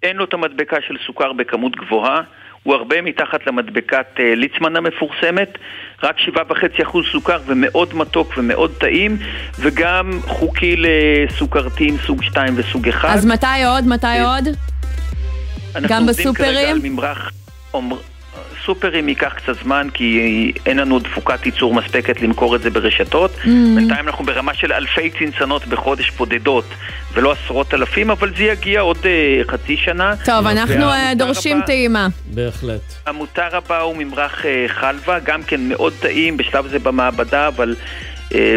אין לו את המדבקה של סוכר בכמות גבוהה, הוא הרבה מתחת למדבקת אה, ליצמן המפורסמת, רק 7.5% סוכר ומאוד מתוק ומאוד טעים, וגם חוקי לסוכרתיים סוג 2 וסוג 1. אז מתי עוד? מתי עוד? אנחנו גם עובדים כרגע בסופרים? על ממרח... סופרים ייקח קצת זמן כי אין לנו תפוקת ייצור מספקת למכור את זה ברשתות. Mm. בינתיים אנחנו ברמה של אלפי צנצנות בחודש בודדות ולא עשרות אלפים, אבל זה יגיע עוד אה, חצי שנה. טוב, אנחנו אה, דורשים טעימה. בהחלט. המוצר הבא הוא ממרח אה, חלבה, גם כן מאוד טעים, בשלב זה במעבדה, אבל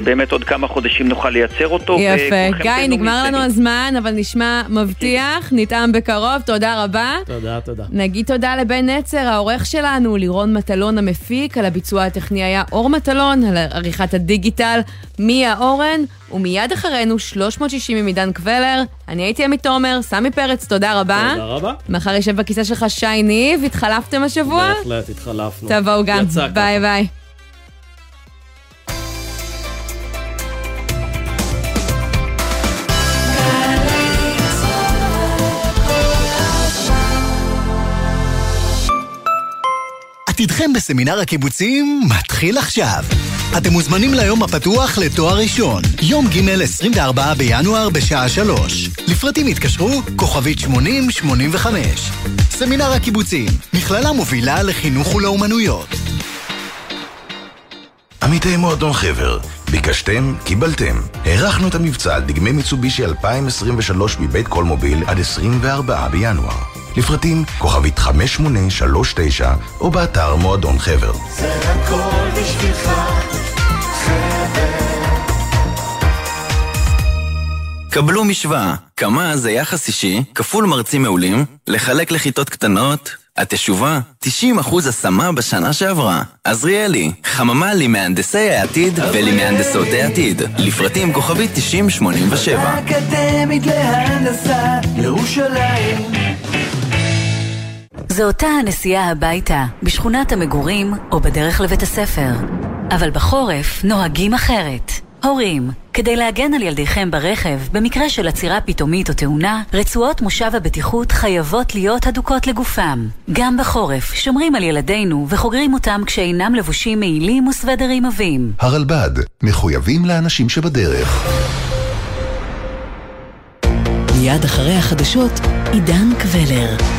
באמת עוד כמה חודשים נוכל לייצר אותו. יפה. גיא, נגמר. לנו הזמן, אבל נשמע מבטיח, נטעם בקרוב, תודה רבה. תודה, תודה. נגיד תודה לבן נצר, העורך שלנו, לירון מטלון המפיק, על הביצוע הטכני היה אור מטלון, על עריכת הדיגיטל, מיה אורן, ומיד אחרינו 360 עם עידן קבלר. אני הייתי עמית תומר, סמי פרץ, תודה רבה. תודה רבה. מחר יושב בכיסא שלך שי ניב, התחלפתם השבוע? בהחלט, התחלפנו. תבואו גם. ביי ביי. עתידכם בסמינר הקיבוצים מתחיל עכשיו. אתם מוזמנים ליום הפתוח לתואר ראשון, יום ג' 24 בינואר בשעה 3. לפרטים התקשרו, כוכבית 8085. סמינר הקיבוצים, מכללה מובילה לחינוך ולאומנויות. עמיתי מועדון חבר, ביקשתם, קיבלתם. הארכנו את המבצע על דגמי מיצובישי 2023 מבית קולמוביל עד 24 בינואר. לפרטים כוכבית 5839 או באתר מועדון חבר. זה הכל בשבילך, קבלו משוואה, כמה זה יחס אישי, כפול מרצים מעולים, לחלק לכיתות קטנות, התשובה, 90% השמה בשנה שעברה. עזריאלי, חממה למהנדסי העתיד ולמהנדסות העתיד. לפרטים כוכבית 9087. אקדמית להנדסה, ירושלים. זו אותה הנסיעה הביתה, בשכונת המגורים או בדרך לבית הספר. אבל בחורף נוהגים אחרת. הורים, כדי להגן על ילדיכם ברכב, במקרה של עצירה פתאומית או תאונה, רצועות מושב הבטיחות חייבות להיות הדוקות לגופם. גם בחורף שומרים על ילדינו וחוגרים אותם כשאינם לבושים מעילים וסוודרים עבים. הרלב"ד, מחויבים לאנשים שבדרך. מיד אחרי החדשות, עידן קבלר.